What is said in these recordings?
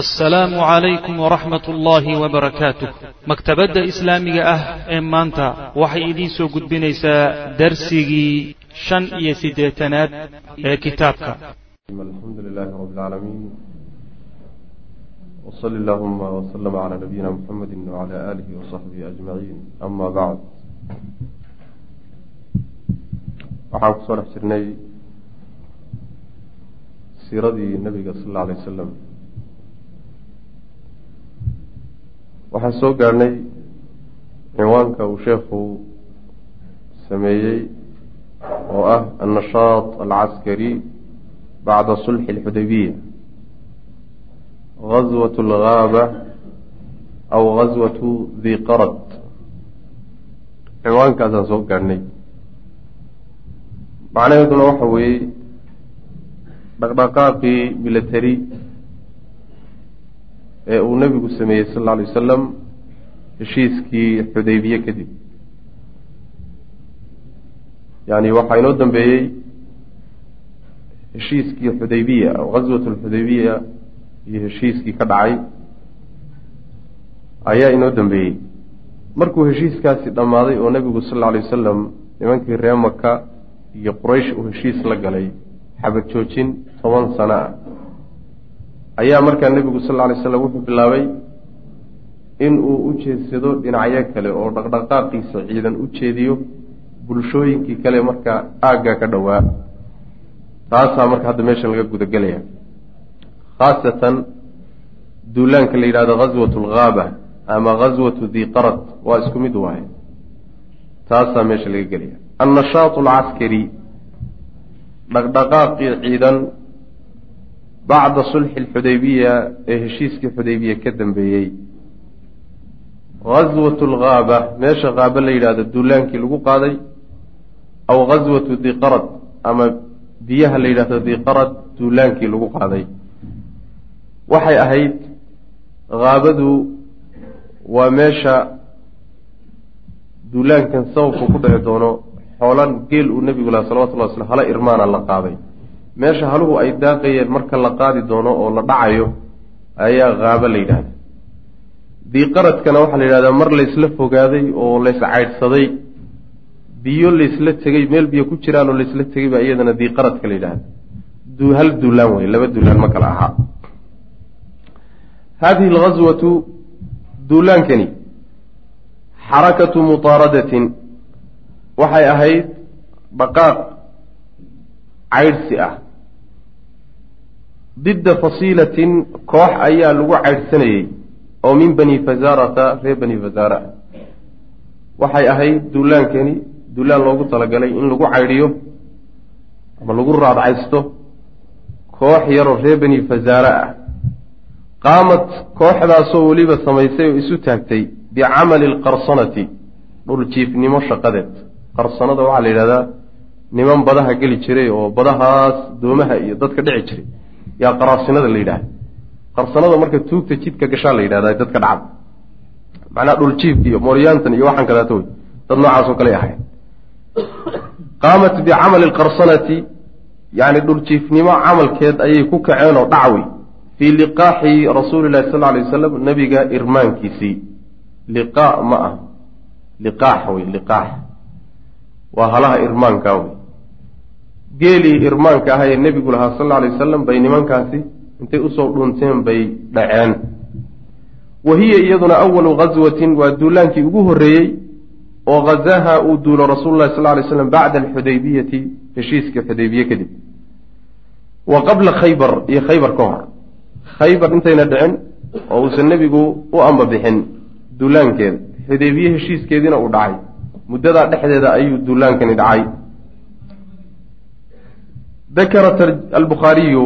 assalaamu calaykum waraxmat ullaahi wabarakaatuh maktabadda islaamiga ah ee maanta waxay idiin soo gudbinaysaa darsigii shan iyo siddeetanaad ee kitaabka. Alxamdu lilahi rabi اlcaalamiin wsali allahuma wslama cala nabiyina muxamedi wcala aalihi wasaxbihi ajmaciin ama bacd waxaan ku soo dhex jirnay siiradii nabiga sal alla alay wasalam waxaan soo gaadhnay cinwaanka uu sheekhu sameeyey oo ah annashaad alcaskari bacda sulxi alxudaybiya gaswat algaaba aw gaswatu di qarad cinwaankaasaan soo gaadhnay macnaheeduna waxa weeye dhaqdhaqaaqii milatari ee uu nebigu sameeyey sal alla alay wasalam heshiiskii xudaybiye kadib. Yani waxaa inoo dambeeyey heshiiskii xudaybiya gaswat alxudaybiya iyo heshiiskii ka dhacay ayaa inoo dambeeyey. Markuu heshiiskaasi dhammaaday oo nebigu sal alla alay wasalam nimankii ree maka iyo quraysh uu heshiis la galay xabad joojin toban sano ah ayaa markaa nebigu sal lla alay slam wuxuu bilaabay in uu u jeedsado dhinacyo kale oo dhaqdhaqaaqiisa ciidan u jeediyo bulshooyinkii kale markaa aagga ka dhowaa. Taasaa marka hadda meeshan laga gudagelaya khaasatan duulaanka la yidhahdo gaswatu alghaaba ama gaswatu diqarad waa isku mid waaye. Taasaa meesha laga gelaya annashaatu alcaskari dhaqdhaqaaqii ciidan bacda sulxi alxudaybiya ee heshiiskii xudaybiya ka dambeeyey. Gaswatu alghaaba meesha haaba la yidhahdo duulaankii lagu qaaday aw gaswatu diqarad ama biyaha la yidhahdo diqarad duulaankii lagu qaaday. Waxay ahayd haabadu waa meesha duulaankan sababku ku dhici doono xoolan geel uu nebigu laha salawatullah waslam hala irmaana la qaaday meesha haluhu ay daaqayeen marka la qaadi doono oo la dhacayo ayaa haabo la yidhahda diiqaradkana waxaa la yidhahdaa mar laysla fogaaday oo lays caydhsaday biyo laysla tegey meel biyo ku jiraan oo laysla tegay baa iyadana diiqaradka la yidhahda hal duulaan wey laba duulaan ma kala ahaa. Hadihi alghaswatu duulaankani xarakatu mutaaradatin waxay ahayd dhaqaaq caydhsi ah didda fasiilatin koox ayaa lagu caydhsanayey oo min bani fazaarata reer bani fazaara. Waxay ahayd duulaankani duulaan loogu talagalay in lagu caydhiyo ama lagu raadcaysto koox yaroo reer bani fazaara ah. Qaamat kooxdaasoo weliba samaysay oo isu taagtay bicamali alqarsanati dhuljiifnimo shaqadeed. Qarsanada waxaa la yidhahdaa niman badaha geli jiray oo badahaas doomaha iyo dadka dhici jiray yaa qaraasinada la yidhahda qarsanada marka tuugta jidka gashaa la yidhahda dadka dhacda macnaha dhuljiifka iyo mooryaantan iyo waxaan kadaata wey dad noocaasoo kale ahayd qaamat bicamali lqarsanati yani dhuljiifnimo camalkeed ayay ku kaceen oo dhacwi fii liqaaxi rasuuli llahi sal alay wasalam nebiga irmaankiisii. Liqaa ma ah liqaax wey liqaax. Waa halaha irmaanka wey geelii irmaanka aha ee nebigu lahaa sal alay wasalam bay nimankaasi intay u soo dhunteen bay dhaceen. Wa hiya iyaduna awalu ghaswatin waa duulaankii ugu horreeyey oo ghazaha uu duulo rasuulu llahi sal ly slam bacda alxudaybiyati heshiiskii xudaybiye kadib. Wa qabla khaybar iyo khaybar ka hor. Khaybar intayna dhicin oo uusan nebigu u amba bixin duulaankeeda xudaybiye heshiiskeediina uu dhacay. Muddadaa dhexdeeda ayuu duulaankani dhacay dakara albukhaariyu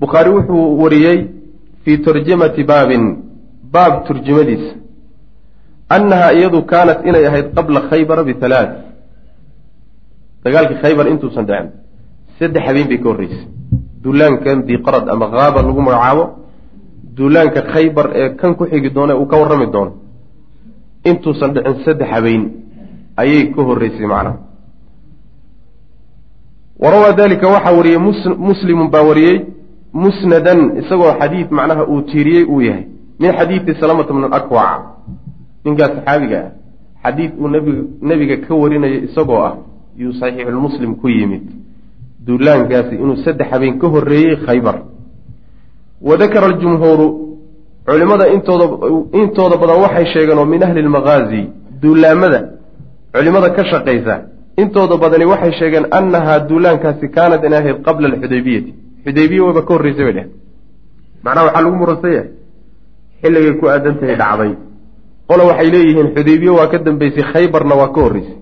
bukhaari wuxuu wariyey fii tarjamati baabin baab turjumadiisa annahaa iyadu kaanat inay ahayd qabla khaybara bihalaat dagaalkii khaybar intuusan dhicin saddex habeen bay ka horreysay duulaankan diiqarad ama haaba lagu magacaabo duulaanka khaybar ee kan ku xigi doona uu ka warrami doono intuusan dhicin saddex habeen ayay ka horreysay macnaha warawaa dalika waxaa wariyey muslimun baa wariyey musnadan isagoo xadiid macnaha uu tiiriyey uu yahay. Min xadiidi salamata bn akwaca ninkaas saxaabiga ah. Xadiid uu nbig nebiga ka warinayo isagoo ah yuu saxiixulmuslim ku yimid. Duulaankaasi inuu saddex habeen ka horreeyey khaybar. Wa dakara aljumhuuru culimmada intooda intooda badan waxay sheegeen oo min ahli lmaqaazi duulaamada culimmada ka shaqaysa intooda badani waxay sheegeen annahaa duulaankaasi kaanat in ahayd qabla alxudaybiyati xudaybiya wayba ka horreysay bay dheh macnaha waxaa lagu muransan yahay. Xilligay ku aadan tahay dhacday. Qola waxay leeyihiin xudaybiye waa ka dambeysay khaybarna waa ka horreysay.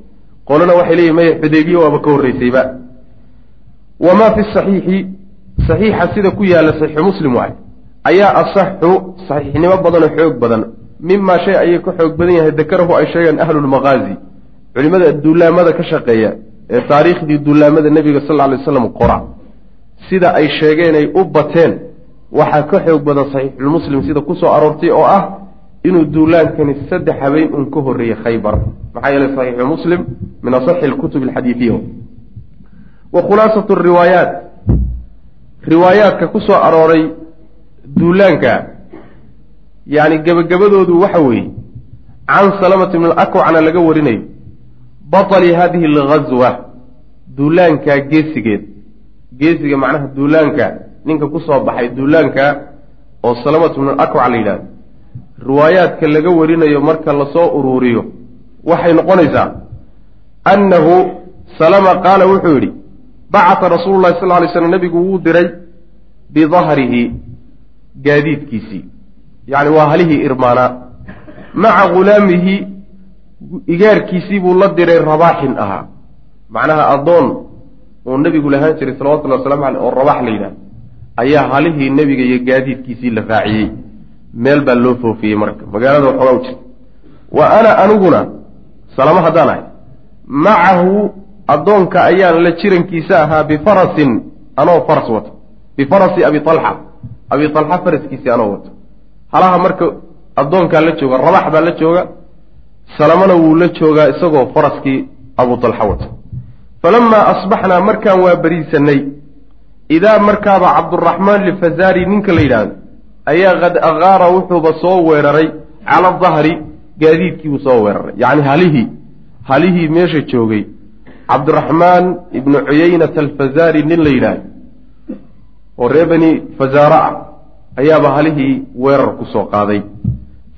Qolana waxay leeyihiin maya xudaybiye waaba ka horreysayba. Wamaa fi saxiixi saxiixa sida ku yaalla saxiixu muslim waay ayaa asaxu saxiixnimo badanoo xoog badan. Mimaa shay ayay ka xoog badan yahay dakarahu ay sheegeen ahlulmaqaazi culimada duulaamada ka shaqeeya ee taariikhdii duulaamada nebiga sal lla alay waslam qora sida ay sheegeen ay u bateen waxaa ka xoog badan saxiixulmuslim sida ku soo aroortay oo ah inuu duulaankani saddex habeen un ka horreeyey khaybar. Maxaa yeeley saxiixu muslim min asaxi lkutub alxadiidiya wa khulaasatu riwaayaat. Riwaayaadka ku soo arooray duulaanka yacni gebagabadoodu waxa weeye can salamati bn alakwacna laga warinayo batali hadihi alghazwa duulaanka geesigeed. Geesiga macnaha duulaanka ninka ku soo baxay duulaanka oo salamatu bn alakwac la yidhahdo riwaayaadka laga warinayo marka la soo uruuriyo waxay noqonaysaa annahu salama qaala wuxuu yidhi bacata rasuulu llahi sal lay slam nebigu wuu diray bidahrihi gaadiidkiisii. Yacni waa halihii irmaanaa. Maca ghulaamihi igaarkiisii buu la diray rabaaxin ahaa. Macnaha addoon uu nebigu lahaan jiray salawatullahi waslamu aleyh oo rabax la yidhahdo ayaa halihii nebiga iyo gaadiidkiisii la raaciyey. Meel baa loo foofiyey marka magaalada waxoogaa u jirta wa ana aniguna salamo haddaan ahay macahu addoonka ayaan la jirankiisa ahaa bifarasin anoo faras wato. Bifarasi abi alxa abi alxa faraskiisii anoo wato. Halaha marka addoonkaa la jooga rabax baa la jooga salamana wuu la joogaa isagoo faraskii abu alxa wato falamaa asbaxnaa markaan waa beriisanay idaa markaaba cabduraxmaan lifazari ninka la yidhaahdo ayaa qad aqaara wuxuuba soo weeraray cala dahri gaadiidkiibuu soo weeraray. Yacni halihii halihii meesha joogay cabdiraxmaan ibnu cuyaynata alfazari nin la yidhaahdo oo ree bani fazaara ah ayaaba halihii weerar ku soo qaaday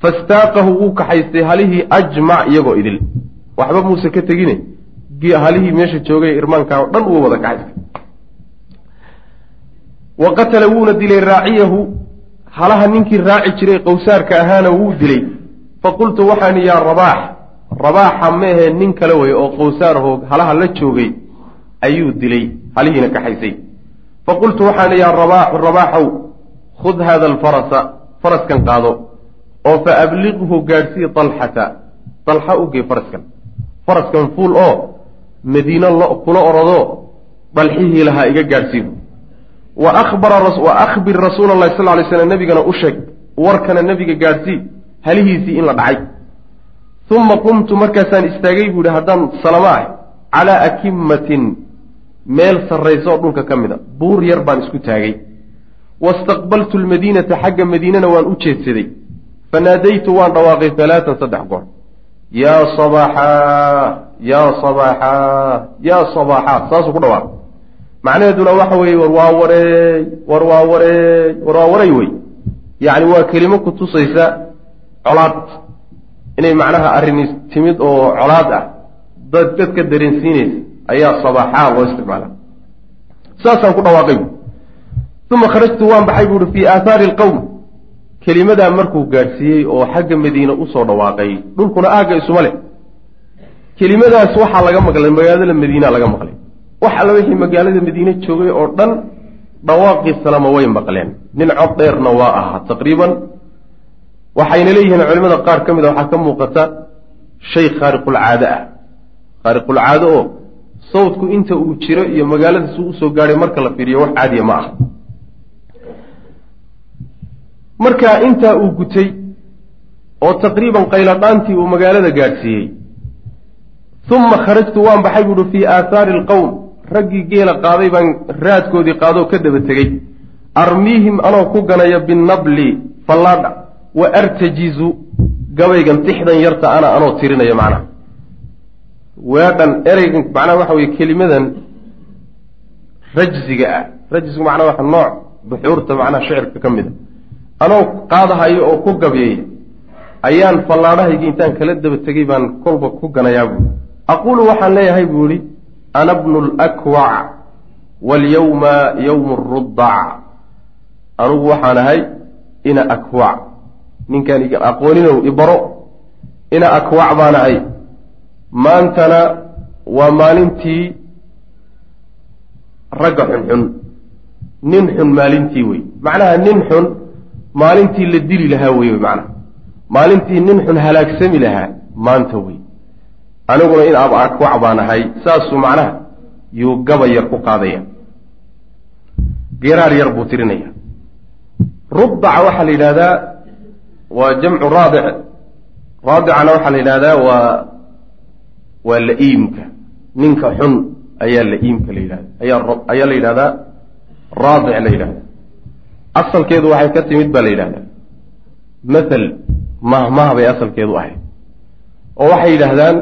fastaaqahu wuu kaxaystay halihii ajmac iyagoo idil. Waxba muuse ka tegine halihii meesha joogay irmaankaa o dhan wuu wada kaxaystay wa qatala wuuna dilay raaciyahu. Halaha ninkii raaci jiray qowsaarka ahaana wuu dilay. Faqultu waxaan yaa rabaax rabaaxa meehe nin kale wey oo qowsaarho halaha la joogay. Ayuu dilay halihiina kaxaysay. Faqultu waxaan yaa rabaaxu rabaaxow khud haada alfarasa faraskan qaado oo fa abliqhu gaadhsii dalxata dalxa u gey faraskan. Faraskan fuul oo madiino kula orodo dalxihii lahaa iga gaadhsiibu wa akhbir rasuula allahi sal lay slam nebigana u sheeg warkana nebiga gaadhsii halihiisii in la dhacay. Uma qumtu markaasaan istaagay buu yihi haddaan salama ah calaa akimatin meel sarrayso dhulka ka mid a buur yar baan isku taagay. Wastaqbaltu lmadiinata xagga madiinana waan u jeedsaday fanaadaytu waan dhawaaqay halaatan saddex goor yaa sabaaxaa yaa sabaaxaa yaa sabaaxaa saasuu ku dhawaaqay macnaheeduna waxa weeye war waa wareey war waa wareey war waa waray wey yacni waa kelimo ku tusaysa colaad inay macnaha arrini timid oo colaad ah dad dadka dareensiinaysa ayaa sabaaxaa loo isticmaala saasaan ku dhawaaqay uma kharajtu waan baxay buuhi fii aathaari alqowm kelimadaa markuu gaadhsiiyey oo xagga madiine u soo dhawaaqay dhulkuna aagga isuma leh. Kelimadaas waxaa laga maqlay magaalada madiina laga maqlay. Wax alla wixii magaalada madiine joogay oo dhan dhawaaqii salama way maqleen. Nin cod dheerna waa ahaa taqriiban. Waxayna leeyihiin culimada qaar ka mid a waxaa ka muuqata shay khaariqulcaado ah. Khaariqulcaado oo sawdku inta uu jiro iyo magaalada suu u soo gaadhay marka la fiiriyo wax caadiya ma ah marka intaa uu gutay oo taqriiban qayladhaantii uu magaalada gaadhsiiyey uma kharajtu waan baxay buuhi fii aathaari alqowm raggii geela qaaday baan raadkoodii qaadoo ka daba tegey armiihim anoo ku ganaya binabli fallaadha wa artajizu gabaygan tixdan yarta ana anoo tirinaya macnaha weedhan ereygan macnaha waxa weye kelimadan rajziga ah. Rajzigu macnaha waxa nooc buxuurta macnaha shicirka ka mid a anoo qaadahayo oo ku gabeeya ayaan fallaadhahaygii intaan kala daba tegay baan kolba ku ganayaa buui aquulu waxaan leeyahay buu ihi ana bnu lakwac walyawma yowmu rudac anugu waxaan ahay ina akwac. Ninkaan aqooninow ibaro ina akwac baan ahay. Maantana waa maalintii ragga xunxun nin xun maalintii wey macnaha nin xun maalintii la dili lahaa wey macnaha maalintii nin xun halaagsami lahaa maanta wey aniguna in aba akwac baan ahay saasuu macnaha yuu gaba yar ku qaadaya. Geraar yar buu tirinaya. Rudaca waxaa la yidhahdaa waa jamcu raadic. Raadicana waxaa la yidhahdaa waa waa la-iimka. Ninka xun ayaa la-iimka la yidhahda ayaa ayaa la yidhahdaa raadic la yidhahda asalkeedu waxay ka timid baa la yidhahdaa. Mathal mahmah bay asalkeedu ahayd. Oo waxay yidhaahdaan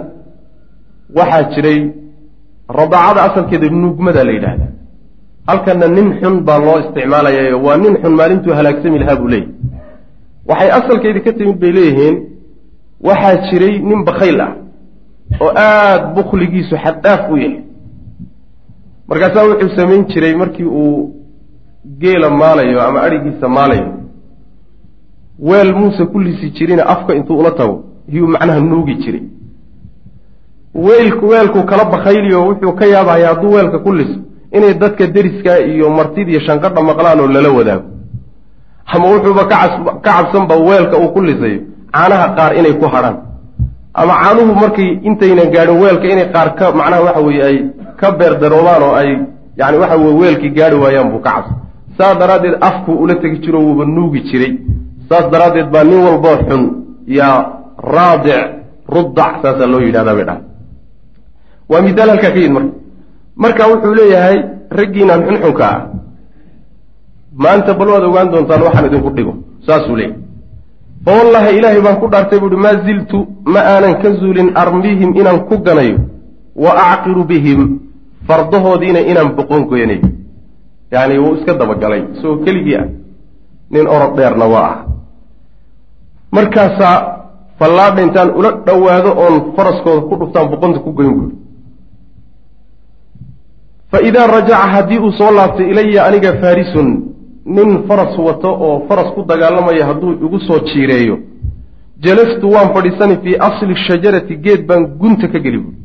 waxaa jiray radaacada asalkeeda nuugmada la yidhahdaa. Halkana nin xun baa loo isticmaalayayo waa nin xun maalintuu halaagsami lahaa buu leeyahy waxay asalkeedii ka timid bay leeyihiin waxaa jiray nin bakhayl ah oo aada bukligiisu xaddhaaf u yahay. Markaasaa wuxuu samayn jiray markii uu geela maalayo ama adhigiisa maalayo. Weel muuse ku lisi jirina afka intuu ula tago yuu macnaha nuugi jiray. Weelku weelku kala bakhayliyo wuxuu ka yaabahaya hadduu weelka ku liso inay dadka deriskaa iyo martidiiyo shanqadha maqlaan oo lala wadaago. Ama wuxuuba ka cabsanba weelka uu ku lisayo caanaha qaar inay ku hadhaan ama caanuhu markay intaynan gaadhin weelka inay qaar ka macnaha waxa weye ay ka beerdaroobaan oo ay yani waxa weye weelkii gaari waayaan buu ka cabsan saas daraaddeed afkuu ula tegi jiro wuuba nuugi jiray. Saas daraaddeed baa nin walboo xun yaa raadic rudac saasaa loo yidhahdaa bay dhaha waa misaal halkaa ka yid marka marka wuxuu leeyahay raggiinaan xunxunka ah maanta bal waad ogaan doontaan waxaan idinku dhigo. Saasuu leeyahy fa wallahi ilaahay baan ku dhaartay buuhi maa ziltu ma aanan ka zuulin armihim inaan ku ganayo wa acqiru bihim fardahoodiina inaan boqon goynayo yacni wuu iska dabagalay. Isagoo keligii ah nin orod dheerna waa ah. Markaasaa fallaadha intaan ula dhowaado oon faraskooda ku dhuftaan boqonta ku goyn buuri fa idaa rajaca haddii uu soo laabtay ilaya aniga faarisun nin faras wato oo faras ku dagaalamaya hadduu igu soo jiireeyo jalastu waan fadhiisani fii asli shajarati geed baan gunta ka geli buuri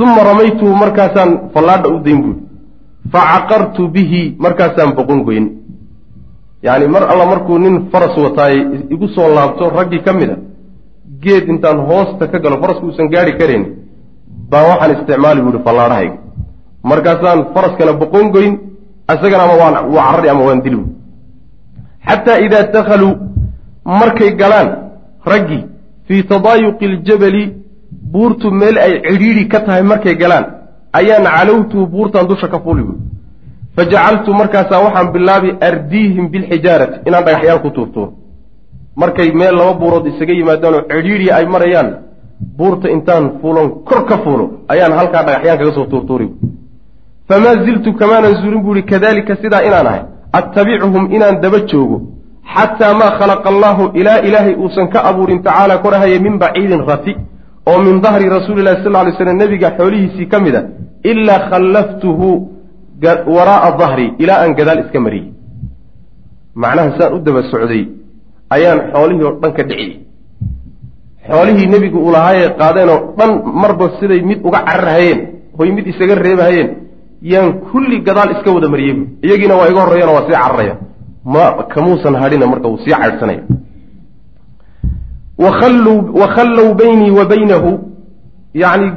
uma ramaytuhu markaasaan fallaadha u dayn buuri fa caqartu bihi markaasaan boqon goyn yacni mar alla markuu nin faras wataay igu soo laabto raggii ka mid a geed intaan hoosta ka galo farasku uusan gaari karayn baan waxaan isticmaali buuhi fallaadhahayga markaasaan faraskana boqon goyn isagana ama waan waa carari ama waan dili xataa idaa dakhaluu markay galaan raggii fii tadaayuqi iljabali buurtu meel ay cidhiidhi ka tahay markay galaan ayaan calowtuhu buurtan dusha ka fuuli buui fajacaltu markaasaa waxaan bilaabi ardiihim bilxijaarati inaan dhagaxyaal ku tuurtuuro markay meel laba buurood isaga yimaadaan oo cidhiidhi ay marayaan buurta intaan fuulon kor ka fuulo ayaan halkaa dhagaxyaan kaga soo tuurtuuri. Famaa ziltu kamaanan zuulin buuhi kadalika sidaa inaan ahay. Attabicuhum inaan daba joogo. Xataa maa khalaqa allaahu ilaa ilaahay uusan ka abuurin tacaala korahaya min baciidin rati oo min dahri rasuulilahi sal lay slam nebiga xoolihiisii ka mid a ilaa khallaftuhu waraa'a dahri ilaa aan gadaal iska mariyey. Macnaha saan u daba socday ayaan xoolihii oo dhan ka dhiciyey xoolihii nebigu uu lahaayee qaadeenoo dhan marba siday mid uga cararhayeen hoy mid isaga reebahayeen yaan kulli gadaal iska wada mariyey iyagiina waa iga horreeyana waa sii cararaya ma kamuusan hadhina marka wuu sii caydhsanaya wakhallow baynii wa baynahu yacni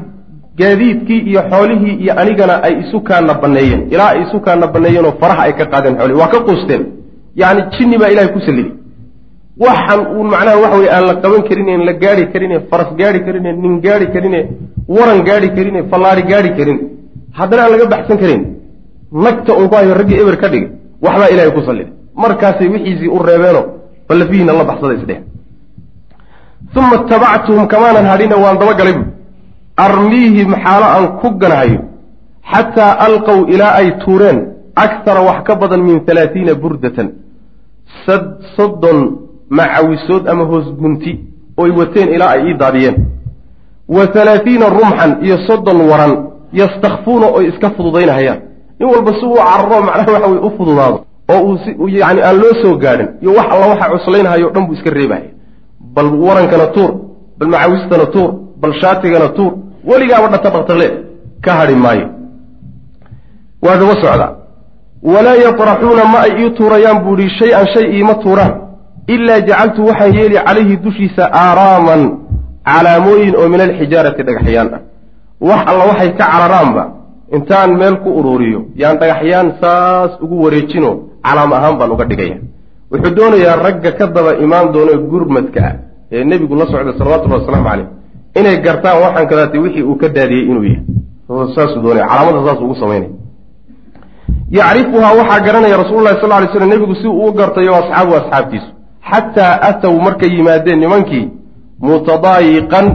gaadiidkii iyo xoolihii iyo anigana ay isu kaana banneeyeen ilaa ay isu kaana banneeyeenoo faraha ay ka qaadeen xoolihi waa ka quusteen. Yacni jinni baa ilahay ku sallidi waxaan uun macnaha waxa weye aan la qaban karine la gaari karine faras gaari karine nin gaari karine waran gaari karine fallaari gaari karin. Haddana aan laga baxsan karin. Nagta un ku hayo raggii eber ka dhigay. Waxbaa ilahay ku salliday markaasay wixiisii u reebeeno ballafihiina la baxsada isdheh uma itabactuhum kamaanan hadhina waan dabagalay buui armiihim xaalo aan ku ganahayo xataa alqow ilaa ay tuureen akhara wax ka badan min halaatiina burdatan soddon macawisood ama hoos gunti oy wateen ilaa ay ii daadiyeen wa halaatiina rumxan iyo soddon waran yastakfuuna oy iska fududaynahayaan nin walba si uu cararo macnaha waxa weye u fududaado oo uu si yani aan loo soo gaadhin iyo wax alla waxa cuslaynhayo o dhan buu iska reebahaya bal warankana tuur bal macawistana tuur bal shaatigana tuur weligaaba dhata dhaqtaqle ka hadhi maayo. Waa daba socda. Walaa yatraxuuna ma ay ii tuurayaan buu ihi shay-an shay iima tuuraan ilaa jacaltu waxaan yeeli calayhi dushiisa aaraaman calaamooyin oo min alxijaarati dhagaxyaan ah. Wax alla waxay ka cararaanba intaan meel ku ururiyo yaan dhagaxyaan saas ugu wareejino calaam ahaan baan uga dhigaya. Wuxuu doonayaa ragga ka daba imaan doono gurmadka ah ee nebigu la socday salawatullahi wasalaamu caleyh inay gartaan waxaan kadaatay wixii uu ka daadiyey inuu yahay. Saasuu doonaya calaamada saas ugu samaynaya yacrifuhaa waxaa garanaya rasuululahi sal lay slam nebigu si uu u gartayo asxaabu asxaabtiisu. Xataa atow markay yimaadeen nimankii mutadaayiqan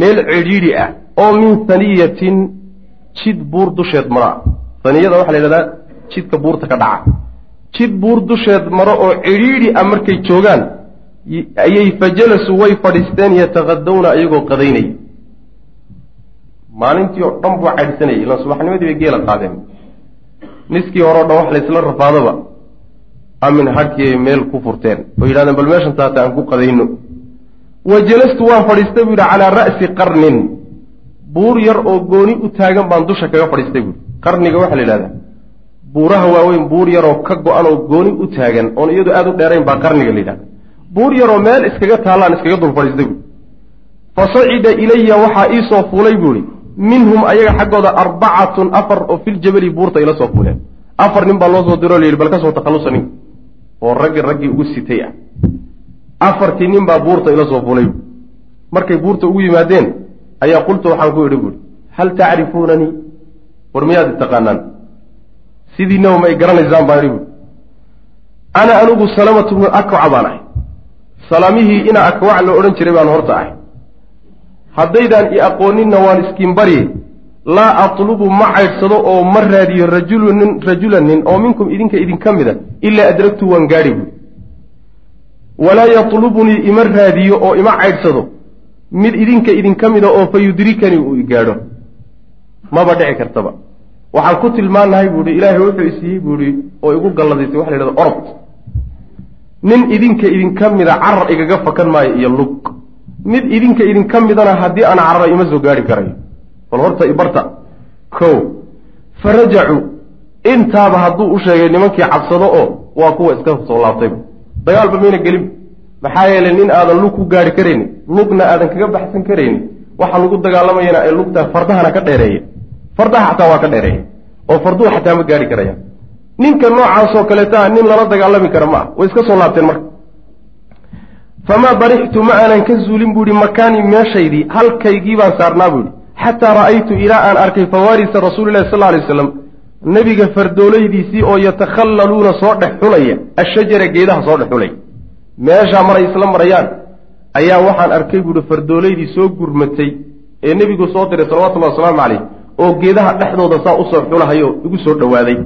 meel cidhiidhi ah oo min haniyatin jid buur dusheed maro ah haniyada waxaa la yidhahdaa jidka buurta ka dhaca. Jid buur dusheed maro oo cidhiidhi ah markay joogaan ayay fajalasuu way fadhiisteen yataqadawna iyagoo qadaynaya maalintii oo dhan buu caydhsanayay ilaan subaxnimadii bay geela qaadeen. Niskii hore o dhan wax laysla rafaadoba amin hadhkii meel ku furteen. Oo yidhahdeen bal meeshan taata aan ku qadayno. Wa jalastu waan fadhiistay buu yidhi calaa ra'si qarnin. Buur yar oo gooni u taagan baan dusha kaga fadhiistay buui qarniga waxaa la yidhahdaa buuraha waaweyn buur yaroo ka go-an oo gooni u taagan oon iyadu aada u dheerayn baa qarniga la yidhahda buur yaroo meel iskaga taallaan iskaga dul fadhiistay buui fa sacida ilaya waxaa ii soo fuulay buu ihi minhum ayaga xaggooda arbacatun afar oo filjabali buurta ila soo fuuleen. Afar nin baa loo soo diro layidhi bal ka soo takhallusa nin. Oo raggi raggii ugu sitay ah. Afartii nin baa buurta ila soo fuulay. Buui markay buurta ugu yimaadeen ayaa qultu waxaan ku idhi buui hal tacrifuunanii? War miyaad taqaanaan? Sidiinaba ma ay garanaysaan baan idhi buui ana anigu salamatu bnu akwaca baan ahay salamihii ina akwac la odhan jiray baan horta ahay. Haddaydaan i aqooninna waan iskiin barye laa atlubu ma caydhsado oo ma raadiyo rajulunin rajulan nin oo minkum idinka idinka mida ilaa adragtu waan gaadhi buui walaa yatlubunii ima raadiyo oo ima caydhsado mid idinka idinka mida oo fa yudrikanii uu i gaadho. Maba dhici kartaba. Waxaan ku tilmaanahay buuhi ilaahay wuxuu isiiyey buuhi oo igu galladaysay waxa la yhahda orod nin idinka idinka mida carar igaga fakan maayo iyo lug. Mid idinka idinka midana haddii aan carara ima soo gaari karayo bal horta ibarta ko fa rajacuu intaaba hadduu u sheegay nimankii cabsado oo waa kuwa iska soo laabtayba dagaalba mayna gelin. Maxaa yeelay nin aadan lug ku gaari karayni lugna aadan kaga baxsan karayni waxa lagu dagaalamayana ay lugta fardahana ka dheereeya. Fardaha xataa waa ka dheereeya. Oo farduhu xataa ma gaari karayaan ninka noocaasoo kaleeta nin lala dagaalami kara ma ah way iska soo laabteen marka. Famaa barixtu ma aanan ka zuulin buu ihi makaanii meeshaydii halkaygii baan saarnaa buu ihi xataa ra'aytu ilaa aan arkay fawaarisa rasuulilahi sal alay waslam nebiga fardoolaydiisii oo yatakhallaluuna soo dhex xulaya ashajara geedaha soo dhex xulaya meeshaa maray isla marayaan. Ayaa waxaan arkay buuhi fardoolaydii soo gurmatay ee nebigu soo diray salawatullahi wasalaamu caleyh oo geedaha dhexdooda saa u soo xulahayo igu soo dhowaaday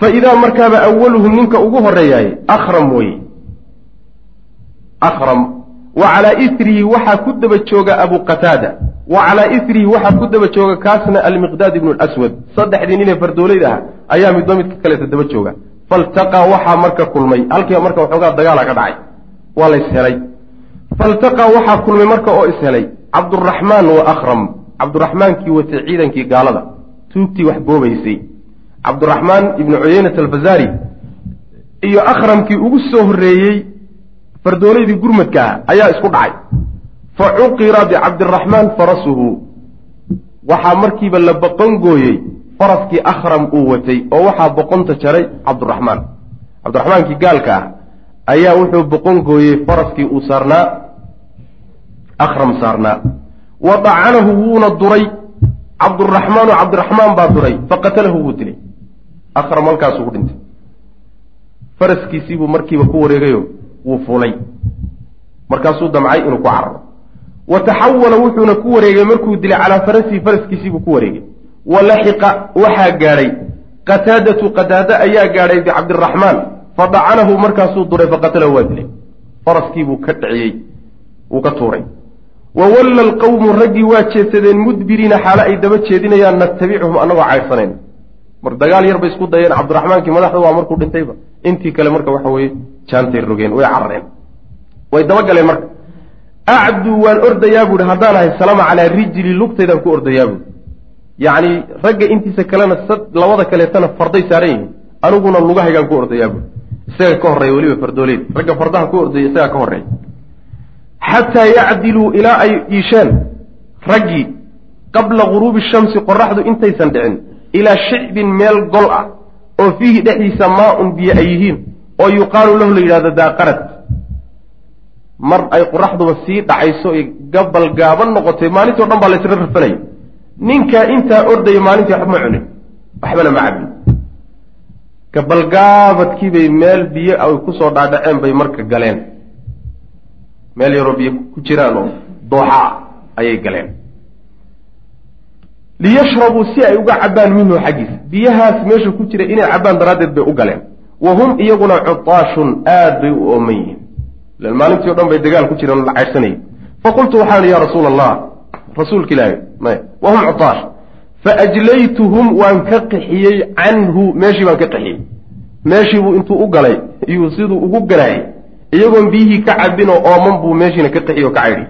fa idaa markaaba awaluhum ninka ugu horreeyaay akhram weye akhram. Wa calaa isrihi waxaa ku daba jooga abu qataada. Wa calaa isrihi waxaa ku daba jooga kaasna almiqdaad ibnu lswad saddexdii ninee fardooleyd ah ayaa midba midka kaleeta daba jooga. Faltaqaa waxaa marka kulmay. Halkiiba marka waxoogaa dagaala ka dhacay. Waa la ishelay. Faltaqaa waxaa kulmay marka oo ishelay. Cabduraxmaan wa akhram. Cabduraxmaankii watay ciidankii gaalada. Tuugtii wax boobaysay cabduraxmaan ibnu cuyeynat alfazaari iyo akhramkii ugu soo horreeyey fardoolaydii gurmadka ah ayaa isku dhacay. Fa cuqira bicabdiraxmaan farasuhu. Waxaa markiiba la boqongooyey faraskii akhram uu watay oo waxaa boqonta jaray cabduraxmaan cabdiraxmaankii gaalka ah ayaa wuxuu boqongooyey faraskii uu saarnaa akhram saarnaa. Wa dacanahu wuuna duray. Cabduraxmaanu cabdiraxmaan baa duray faqatalahu wuu dilay akram halkaasuu ku dhintay. Faraskiisiibuu markiiba ku wareegayo wuu fuulay. Markaasuu damcay inuu ku cararo. Wa taxawala wuxuuna ku wareegay markuu dilay calaa farasihi faraskiisiibuu ku wareegay. Wa laxiqa waxaa gaadhay. Qataadatu qataada ayaa gaadhay bicabdiraxmaan fadacanahu markaasuu duray faqatalahu waa dilay. Faraskiibuu ka dhiciyey wuu ka tuuray. Wa walla alqawmu raggii waa jeedsadeen mudbiriina xaale ay daba jeedinayaan natabicuhum annagoo caydhsanayn mar dagaal yar bay isku dayeen. Cabdiraxmaankii madaxda waa markuu dhintayba. Intii kale marka waxa weeye jaantay rogeen way carareen. Way dabagaleen marka. Acduu waan ordayaa buuhi haddaan ahay salama calaa rijli lugtaydaan ku ordayaa buuhi yacni ragga intiisa kalena labada kaleetana farday saaran yihiin. Aniguna lugahaygaan ku ordayaa buuhi isaga ka horreeya weliba fardooleed ragga fardaha ku ordaya isagaa ka horreeya. Xataa yacdiluu ilaa ay iisheen. Raggii qabla guruubi shamsi qoraxdu intaysan dhicin ilaa shicbin meel gol ah oo fiihi dhexdiisa maa-un biyo ay yihiin oo yuqaalu lahu la yidhahdo daaqarad mar ay qoraxduba sii dhacayso ay gabal gaaban noqotay maalintao dhan baa la ysla rafanaya ninkaa intaa ordaya maalintii waxba ma cunin waxbana ma cabin gabalgaabadkiibay meel biyo ay ku soo dhaadhaceen bay marka galeen meel yaroo biyo ku jiraan oo dooxa ayay galeen liyashrabuu si ay uga cabbaan minhu xaggiisa. Biyahaas meesha ku jira inay cabbaan daraaddeed bay u galeen. Wa hum iyaguna cutaashun aad bay u ooman yihiin. Ilan maalintii o dhan bay dagaal ku jireen la caydhsanayay faqultu waxaan ya rasuula allah rasuulka ilaahi maya wa hum cutaash. Faajlaytuhum waan ka qixiyey canhu meeshii baan ka qixiyey. Meeshiibuu intuu u galay iyuu siduu ugu galaayay. Iyagoon biyihii ka cabin oo ooman buu meeshiina ka qixiy oo ka caydhi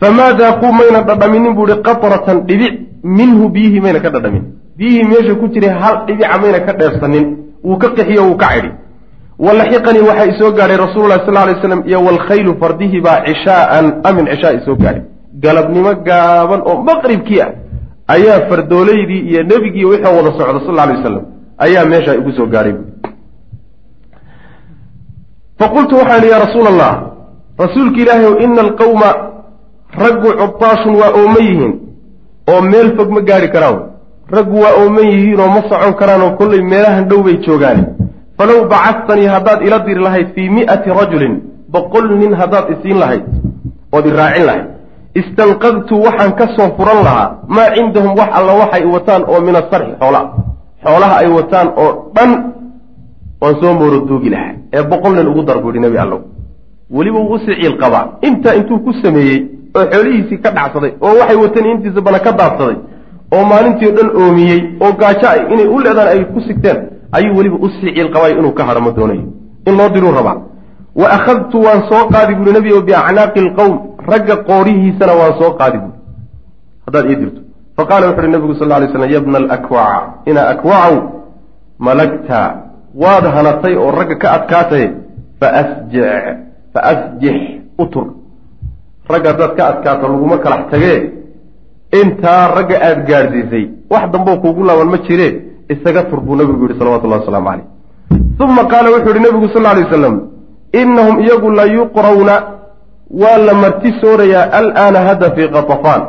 famaa daaquu mayna dhadhaminin buu ihi qatratan dhibic minhu biyihii mayna ka dhadhamin biyihii meesha ku jiray hal dhibica mayna ka dheefsanin wuu ka qixiyo wuu ka caydhi walaxiqanii waxaa isoo gaadhay rasuululahi sal lay slam iyo walkhaylu fardihii baa cishaaan amin cishaa isoo gaadhay galabnimo gaaban oo maqribkii ah ayaa fardooleydii iyo nebigii wixii wada socda sal lay wasalam ayaa meeshaa igu soo gaadhay faqultu waxaan ihi ya rasuula allah rasuulka ilaahi ow ina alqawma raggu cutaashun waa ooman yihiin oo meel fog ma gaari karaan. Raggu waa ooman yihiin oo ma socon karaan oo kollay meelahan dhow bay joogaane falow bacastanii haddaad ila diri lahayd fii mi'ati rajulin boqol nin haddaad isiin lahayd ood i raacin lahayd. Istanqadtu waxaan ka soo furan lahaa maa cindahum wax alla waxay wataan oo min asarxi xoolaa xoolaha ay wataan oo dhan waan soo mooroduugi lahaa ee boqol nin ugu dar buu ihi nebi allow. Weliba wuu u sii ciil qabaa. Intaa intuu ku sameeyey oo xoolihiisii ka dhacsaday oo waxay wateen intiisa bana ka daadsaday oo maalintii o dhan oomiyey oo gaajo ay inay u leedaan ay ku sigteen ayuu weliba u sii ciil qabay inuu ka hadho ma doonayo. In loo diruu rabaa. Wa akhadtu waan soo qaadi buuri nebi o biacnaaqi alqowm ragga qoorihiisana waan soo qaadi buuri haddaad ii dirto. Faqala wuxu uhi nabigu sal lla alay slam yabna alakwaca ina akwacow malagta. Waad hanatay oo ragga ka adkaatay faasjic fa asjix u tur ragga haddaad ka adkaato laguma kalax tagee intaa ragga aada gaadhsiisay wax damboo kuugu laaban ma jire isaga tur buu nabigu yihi salawatullahi wasalaamu caleyh uma qaala wuxuu yihi nabigu sal alay wasalam inahum iyagu la yuqrawna waa la marti soorayaa alaana hadda fii katafaan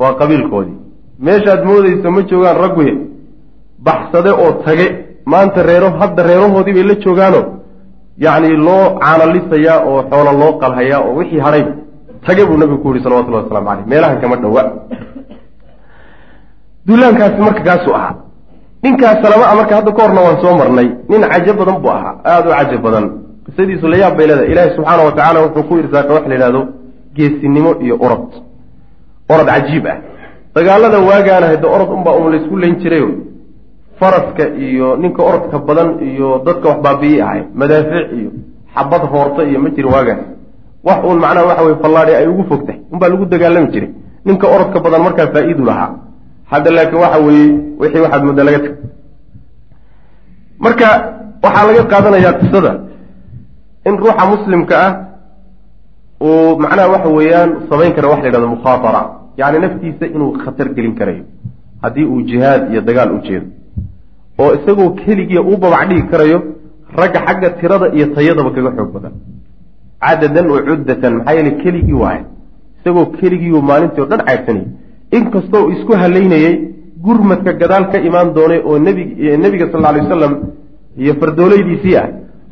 waa qabiilkoodii. Meeshaad moodaysa ma joogaan ragguye baxsade oo tage. Maanta reero hadda reerahoodii bay la joogaano yacni loo caanalisayaa oo xoolo loo qalhayaa oo wixii hadhayba tage buu nabigu ku yihi salawatullahi waslamu caleyh meelahan kama dhowa duulaankaasi marka kaasuu ahaa. Ninkaas salama marka hadda ka horna waan soo marnay. Nin cajo badan buu ahaa. Aada u cajo badan. Qisadiisu la yaab bay leedahay. Ilaahi subxaana wa tacala wuxuu ku irsaaqa wax la yidhahdo geesinimo iyo orod. Orod cajiib ah. Dagaalada waagaana hadda orod unbaa un laysku layn jirayo faraska iyo ninka orodka badan iyo dadka wax baabiyi ahay. Madaafiic iyo xabad hoorta iyo ma jirin waagaas wax uun macnaha waxa weye fallaadi ay ugu fogtahay unbaa lagu dagaalami jiray. Ninka orodka badan markaa faa-iidu lahaa. Hadda laakiin waxa weeye wixii waxaad mudda laga tag. Marka waxaa laga qaadanayaa qisada. In ruuxa muslimka ah uu macnaha waxa weeyaan samayn kara wax la yidhahdo mukhaatara yacni naftiisa inuu khatar gelin karayo. Haddii uu jihaad iyo dagaal u jeedo. Oo isagoo keligiia u babac dhigi karayo ragga xagga tirada iyo tayadaba kaga xoog badan cadadan wa cuddatan maxaa yeele keligii waaye. Isagoo keligiiu maalintii o dhan caydsanayay inkastoo isku halaynayey gurmadka gadaal ka imaan doonay oo nbig nebiga sal alay wasalam iyo fardoolaydiisii ah.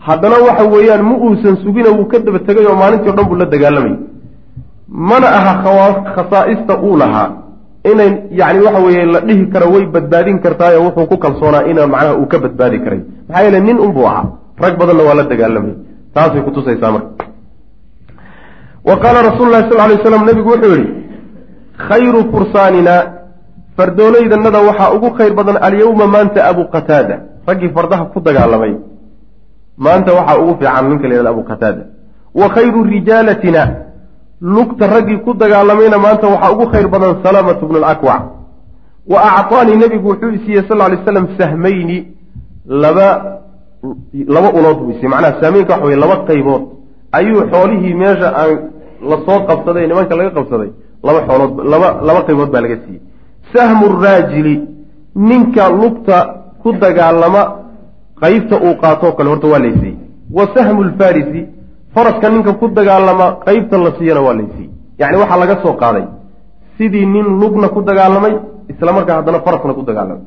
Haddana waxa weeyaan ma uusan sugina wuu ka daba tegay oo maalintii o dhan buu la dagaalamay. Mana aha khasaa'ista uu lahaa. Inay yani waxa weeye la dhihi karo way badbaadin kartaayo wuxuu ku kalsoonaa ina macnaha uu ka badbaadi karay. Maxaa yeele nin unbuu ahaa. Rag badanna waa la dagaalamay. Taasay kutusaysaa marka wa qaala rasuulu lahi sal lay slam nabigu wuxuu yihi khayru fursaanina fardoolaydanada waxaa ugu khayr badan alyawma maanta abu qataada. Raggii fardaha ku dagaalamay maanta waxaa ugu fiican ninka la yhahda abu qataada. Wa khayru rijaalatina lugta raggii ku dagaalamayna maanta waxaa ugu khayr badan salamatu bnu lakwac wa acطaanii nebigu wuxuu isiiyey sal lay slam sahmayni laba laba ulood buu isiye macnaha sahmeynka waxa wey laba qaybood. Ayuu xoolihii meesha aan la soo qabsaday nimanka laga qabsaday laba xoolood laba laba qaybood baa laga siiyey. Sahmu raajili ninka lugta ku dagaalama qaybta uu qaatoo kale horta waa laysiiyey wa sahmu lfarisi faraska ninka ku dagaalama qaybta la siiyana waa laysiiyey yacni waxaa laga soo qaaday sidii nin lugna ku dagaalamay isla markaa haddana farasna ku dagaalamay.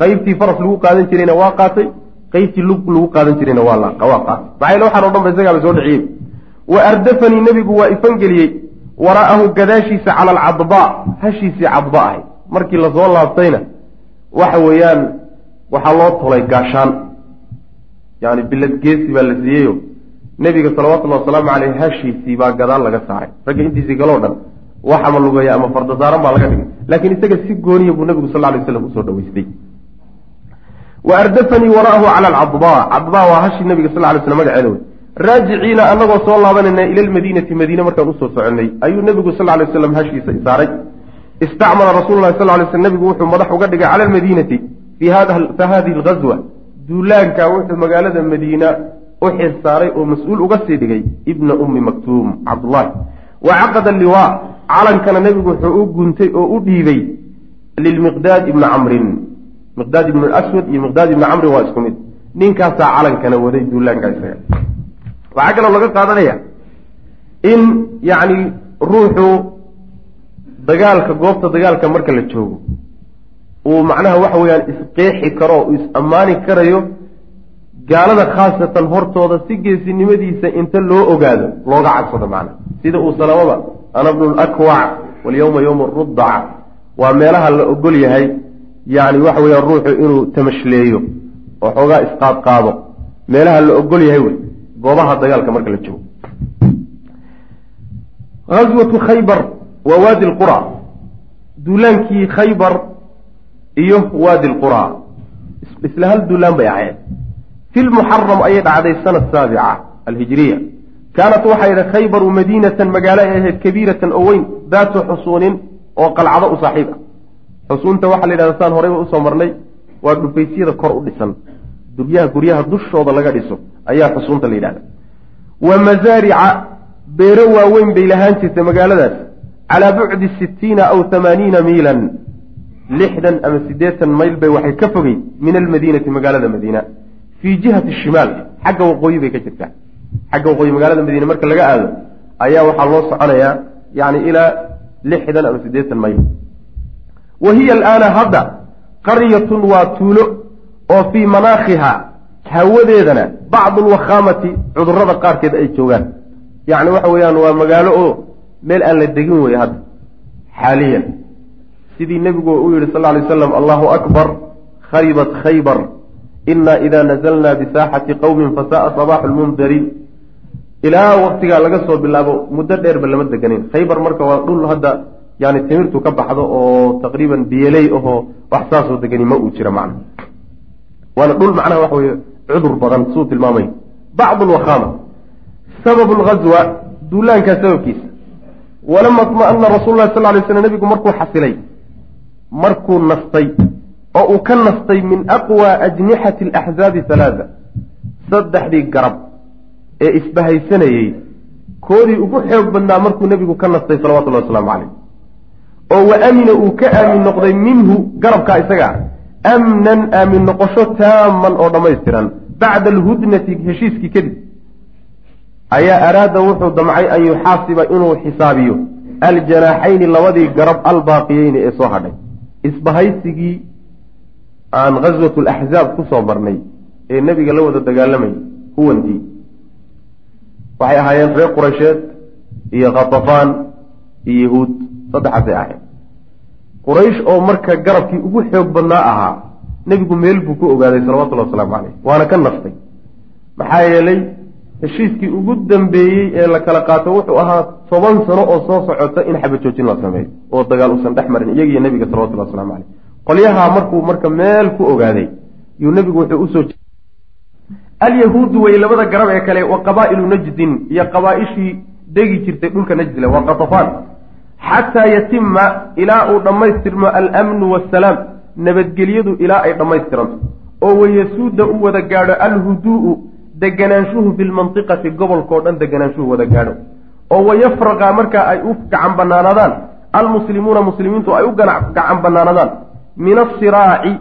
Qaybtii faras lagu qaadan jirayna waa qaatay qaybtii lug lagu qaadan jirayna waa waa qaatay maxaa waxaan o dhan ba isagaaba soo dhiciyey wa ardafanii nebigu waa ifangeliyey. Waraa'ahu gadaashiisa cala alcadbaa hashiisii cadba ahay. Markii la soo laabtayna waxa weeyaan waxaa loo tolay gaashaan. Yani bilad geesi baa la siiyeyo nebiga salawatullahi wasalaamu caleyh hashiisii baa gadaal laga saaray. Ragga intiisii galoo dhan wax ama lugaya ama farda saaran baa laga dhigay. Laakiin isaga si gooniya buu nebigu sal lay slam u soo dhaweystay wa ardafanii wara'ahu cala alcadbaa cadbaa waa hashii nebiga sal lay slam magaceeda wey raajiciina anagoo soo laabanayna ila lmadiinati madiine markaan u soo soconay ayuu nebigu sal lay waslam hashiisa isaaray. Istacmala rasuulu lahi sal lay sl nebigu wuxuu madax uga dhigay cala almadiinati fi hadihi algazwa duulaanka wuxuu magaalada madiina u xil saaray oo mas'uul uga sii dhigay ibna ummi maktuum cabdullaahi. Wa caqada liwaa calankana nebigu wuxuu u guntay oo u dhiibay lilmiqdaad ibni camrin. Miqdaad ibn aswad iyo miqdaad ibni camrin waa isku mid. Ninkaasaa calankana waday duulaanka isaga waxaa kaloo laga qaadanaya. In yacni ruuxu dagaalka goobta dagaalka marka la joogo uu macnaha waxa weeyaan isqeexi karo uu is-ammaani karayo gaalada khaasatan hortooda si geesinimadiisa inta loo ogaado looga cadsado macnaha sida uu salamaba ana bnu lakwac walyawma yowma ruddac waa meelaha la ogol yahay yacni waxa weeyaan ruuxu inuu tamashleeyo oo xoogaa isqaadqaado meelaha la ogol yahay wey goobaha dagaalka marka la joogo. Aswatu khaybar waa waadi lqura duulaankii khaybar iyo waadi lqura isla hal duulaan bay ahayd. Fi lmuxaram ayay dhacday sana saabica alhijiriya kaanat waxay ahayd khaybaru madiinatan magaalo ay ahayd kabiiratan oo weyn daatu xusuunin oo qalcado u saaxiib ah. Xusuunta waxaa la yidhahda saan horeyba u soo marnay waa dhufaysyada kor u dhisan duryaha guryaha dushooda laga dhiso ayaa xusuunta la yidhahda. Wa masaarica beero waaweyn bay lahaan jirtay magaaladaas. Calaa bucdi sittiina aw hamaaniina miilan lixdan ama siddeetan mayl bay waxay ka fogey min almadiinati magaalada madiina. Fii jihati shimaal xagga waqooyi bay ka jirtaa. Xagga waqooyi magaalada madiine marka laga aado ayaa waxaa loo soconayaa yani ilaa lixdan ama siddeetan mayl. Wa hiya alaana hadda qaryatun waa tuulo oo fii manaakhiha hawadeedana bacdu lwakhaamati cudurrada qaarkeed ay joogaan. Yacni waxa weeyaan waa magaalo oo meel aan la degin weeye hadda xaaliyan. Sidii nebigu u yihi sal alay slam allahu akbar khaybat khaybar ina ida nazalna bisaaxati qowmin fasa'a sabaaxu lmundariin ilaa waktigaa laga soo bilaabo muddo dheerba lama deganin. Khaybar marka waa dhul hadda yani timirtu ka baxdo oo taqriiban biyeley ahoo wax saasoo degani ma uu jira macna waana dhul macnaha waxa weye cudur badan suu tilmaamay bacdu lwakhaama sababu lghazwa duulaankaa sababkiisa. Walama طma'ana rasulu lahi sal lay slam nebigu markuu xasilay markuu nastay oo uu ka nastay min aqwa ajnixati alaxzaabi halaada saddexdii garab ee isbahaysanayey koodii ugu xoog badnaa markuu nebigu ka nastay salawatullahi wasalaamu caleyh oo wa amina uu ka aamin noqday minhu garabkaa isaga ah amnan aamin noqosho taaman oo dhammaystiran bacda alhudnati heshiiskii kadib ayaa araada wuxuu damcay an yuxaasiba inuu xisaabiyo aljanaaxayni labadii garab albaaqiyeyni ee soo hadhay isbahaysigii aan ghaswat laxzaab ku soo marnay ee nebiga la wada dagaalamayay huwantii waxay ahaayeen reer quraysheed iyo khatafaan iyo yahuud saddexaasay ahayd quraysh oo marka garabkii ugu xoog badnaa ahaa nebigu meel buu ku ogaaday salawatullahi wasalaamu caleyh waana ka naftay. Maxaa yeelay heshiiskii ugu dambeeyey ee la kala qaato wuxuu ahaa toban sano oo soo socota in xabajoojin la sameeyo oo dagaal uusan dhex marin iyagiiyo nebiga salawatullahi waslamu caleyh qolyahaa markuu marka meel ku ogaaday yuu nebigu wuxuu u soo alyahuudu way labada garab ee kale wa qabaa'ilu najdin iyo qabaa-ishii degi jirtay dhulka najdile waa qatafaan xataa yatima ilaa uu dhammaystirmo almnu waasalaam nabadgelyadu ilaa ay dhammaystiranto oo wayasuuda u wada gaadho alhuduu'u deganaanshuhu fi lmantiqati gobolkao dhan deganaanshuhu wada gaadho oo wayafraqa markaa ay u gacan banaanadaan almuslimuuna muslimiintu ay u gacan banaanadaan min asiraaci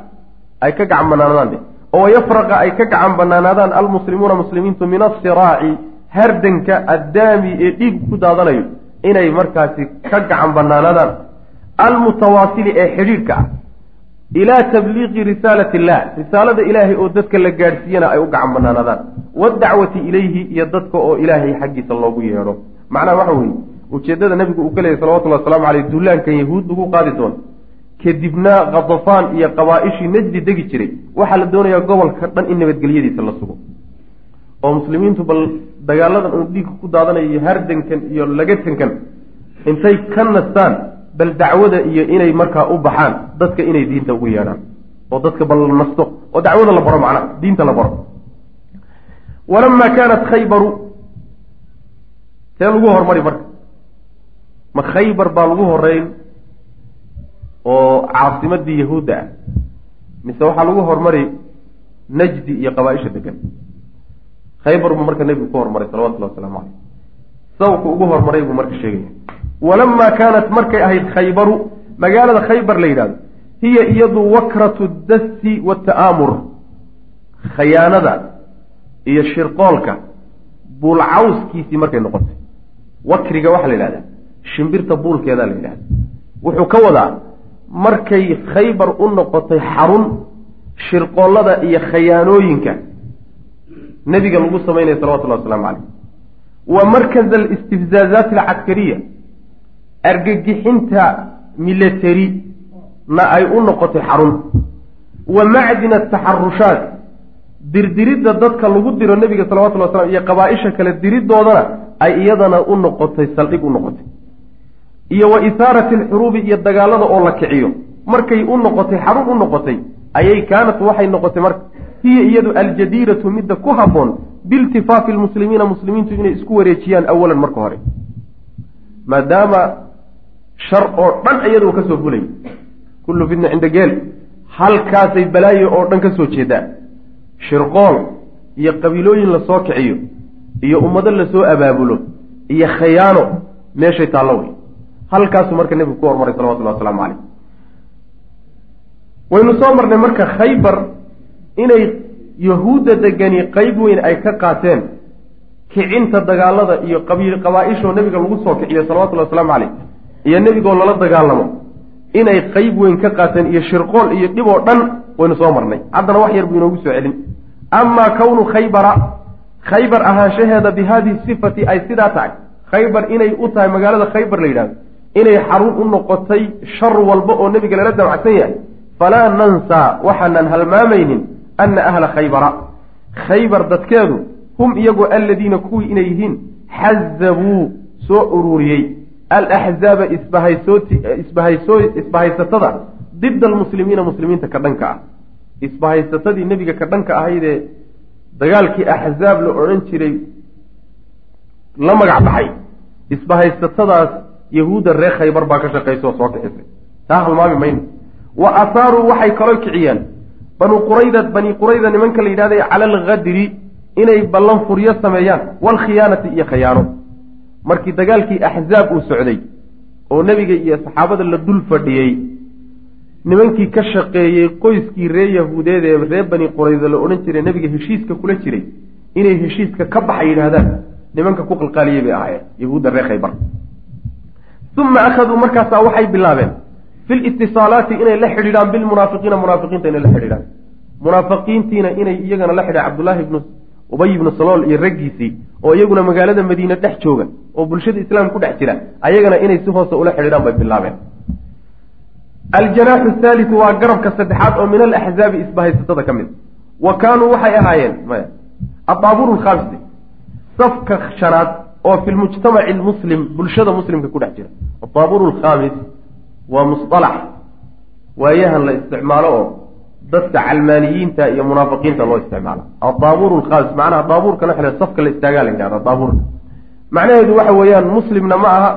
ay ka gacan banaanadaan oo wayafraqa ay ka gacan banaanaadaan almuslimuuna muslimiintu min asiraaci hardanka addaami ee dhiig ku daadanayo inay markaasi ka gacan banaanadaan. Almutawaasili ee xidhiidhka ah ilaa tabliiqi risaalati illah risaalada ilaahay oo dadka la gaadhsiiyana ay u gacan banaanadaan. Waadacwati ilayhi iyo dadka oo ilaahay xaggiisa loogu yeedho. Macnaha waxa weeye ujeeddada nabigu uu ka leeyay salawatullahi waslamu caleyh dullaankan yahuud lagu qaadi doono kadibna khadafaan iyo qabaa-ishii najdi degi jiray. Waxaa la doonayaa gobolka dhan in nabadgelyadiisa la sugo oo muslimiintu bal dagaaladan uu dhiigka ku daadanayo hardankan iyo lagatankan intay ka nastaan bal dacwada iyo inay markaa u baxaan dadka inay diinta ugu yeedhaan oo dadka bal la nasto oo dacwada la baro macnaha diinta la baro. Walamaa kaanat khaybaru see lagu hormari marka. Ma khaybar baa lagu horeyn oo caasimadii yahuudda ah. Mise waxaa lagu hormari najdi iyo qabaa-isha degan khaybar buu marka nebigu ku hormaray salawatullahi waslamu caleyh sababku ugu hormaray buu marka sheegaya walamaa kaanat markay ahayd khaybaru magaalada khaybar la yidhahdo hiya iyadu wakratu dasti wata'aamur khayaanada iyo shirqoolka buulcawskiisii markay noqotay. Wakriga waxaa la yidhahdaa shimbirta buulkeedaa la yidhahda wuxuu ka wadaa markay khaybar u noqotay xarun shirqoollada iyo khayaanooyinka nebiga lagu samaynaya salawatullahi waslamu caleyh wa markaz alistifzaazaati alcaskariya argagixinta military na ay u noqotay xarun. Wa macdina ataxarushaat dirdiridda dadka lagu diro nebiga salawatullahi waslam iyo qabaa-isha kale diridoodana ay iyadana u noqotay saldhig u noqotay. Iyo wa isaarati alxuruubi iyo dagaalada oo la kiciyo. Markay u noqotay xarun u noqotay ayay kaanat waxay noqotay marka hiya iyadu aljadiiratu midda ku habboon biiltifaafi lmuslimiina muslimiintu inay isku wareejiyaan awalan marka hore. Maadaama shar oo dhan iyadu ka soo fulay kullu fitna cinda geel halkaasay balaayo oo dhan ka soo jeedaa. Shirqool iyo qabiilooyin la soo kiciyo iyo ummado la soo abaabulo iyo khayaano meeshay taallo wey. Halkaasuu marka nebigu ku hormaray salawatullahi waslamu caleyh waynu soo marnay marka khaybar inay yahuudda degani qeyb weyn ay ka qaateen kicinta dagaalada iyo qabiil qabaa-ishoo nebiga lagu soo kiciyo salawatullahi waslamu caleyh iyo nebigoo lala dagaalamo inay qeyb weyn ka qaateen iyo shirqool iyo dhib oo dhan waynu soo marnay. Haddana wax yar buu inoogu soo celin. Amaa kownu khaybara khaybar ahaanshaheeda bi haadihi sifati ay sidaa tahay. Khaybar inay u tahay magaalada khaybar la yidhahdo inay xarun u noqotay shar walba oo nebiga lala damacsan yahay. Falaa nansaa waxaanan halmaamaynin anna ahla khaybara khaybar dadkeedu hum iyagu aladiina kuwii inay yihiin xazabuu soo ururiyey alaxzaaba isbahaysatada dida almuslimiina muslimiinta ka dhanka ah isbahaysatadii nebiga ka dhanka ahaydee dagaalkii axzaab la odhan jiray la magac baxay isbahaysatadaas yahuudda reer khaybar baa ka shaqaysa oo soo kixisay taa halmaami mayno wa asaaruu waxay kaloo kiciyeen banu qurayda bani qurayda nimanka la yidhahday cala alghadri inay ballan furyo sameeyaan waalkhiyaanati iyo khayaano markii dagaalkii axzaab uu socday oo nebiga iyo saxaabada la dul fadhiyey nimankii ka shaqeeyey qoyskii ree yahuudeed ee ree bani qurayda la odhan jiray nebiga heshiiska kula jiray inay heshiiska ka baxa yidhaahdaan nimanka ku qalqaaliyey bay ahaayeen yahuudda reer khaybar. Uma akhaduu markaasaa waxay bilaabeen fi litisaalaati inay la xidhiidhaan bilmunaafiqiina munaafiqiinta inay la xidhiidhaan. Munaafiqiintiina inay iyagana la xidhaan cabdullaahi ibnu ubay ibnu salool iyo raggiisii oo iyaguna magaalada madiine dhex jooga oo bulshada islaam ku dhex jira ayagana inay si hoose ula xidhiidhaan bay bilaabeen. Aljanaaxu thaalitu waa garabka saddexaad oo min alaxzaabi isbahaysatada ka mid. Wa kaanuu waxay ahaayeen maya adaabuuru lkhaamisi safka shanaad oo fi lmujtamaci lmuslim bulshada muslimka ku dhex jira. Adaabuuru lkhaamis waa musalax waayahan la isticmaalo oo dadka calmaaniyiinta iyo munaafiqiinta loo isticmaalo. Adaabuur lkhaamis macnaha daabuurkana xile safka la istaagaa la yidhahda daabuurka macnaheedu waxa weeyaan muslimna ma aha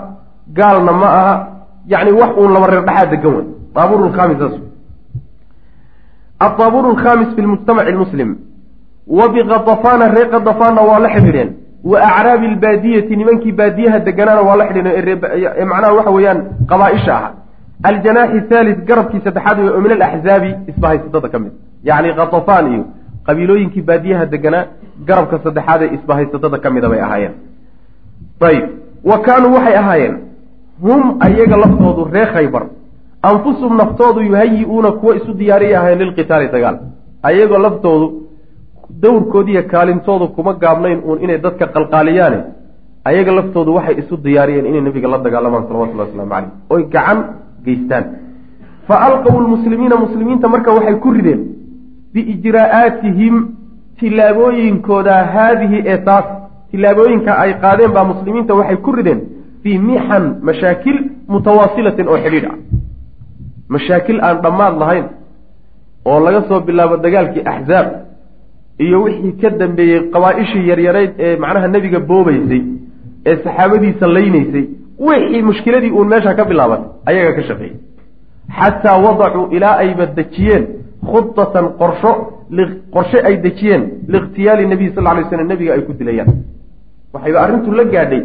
gaalna ma aha yacni wax uun laba reer dhexaa degan wey daabuur lkhaamis saas. Adaabuur lkhaamis fi lmujtamaci lmuslim wa biqadafana reer qadafaanna waa la xidhiidheen. Wa acraabi albaadiyati nimankii baadiyaha deganaana waa la xidhiidheen ee macnaha waxa weeyaan qabaa-isha aljanaaxi thalith garabkii saddexaad wey oo min alaxzaabi isbahaysatada ka mid yacni katafaan iyo qabiilooyinkii baadiyaha deganaa garabka saddexaad ee isbahaysatada ka mida bay ahaayeen ayib wa kaanuu waxay ahaayeen hum ayaga laftoodu ree khaybar anfusum naftoodu yuhayi-uuna kuwa isu diyaariyay ahayen lilqitaali dagaal ayagoo laftoodu dowrkoodiiyo kaalintoodu kuma gaabnayn uun inay dadka qalqaaliyaane ayaga laftoodu waxay isu diyaariyeen inay nabiga la dagaalamaan salawatullahi waslamu caleyh oy gacan geystaan fa alqaw lmuslimiina muslimiinta marka waxay ku rideen biijraa'aatihim tillaabooyinkooda haadihi ee taas tillaabooyinka ay qaadeen baa muslimiinta waxay ku rideen fii mixan mashaakil mutawaasilatin oo xidhiidh ah. Mashaakil aan dhammaad lahayn oo laga soo bilaabo dagaalkii axzaab iyo wixii ka dambeeyey qabaa-ishii yaryarayd ee macnaha nebiga boobaysay ee saxaabadiisa laynaysay wixii mushkiladii uun meesha ka bilaaban ayaga ka shaqeeyey xataa wadacuu ilaa ayba dejiyeen khudatan qorsho qorshe ay dejiyeen liikhtiyaali nabiy sal lay slam nebiga ay ku dilayaan. Waxayba arrintu la gaadhay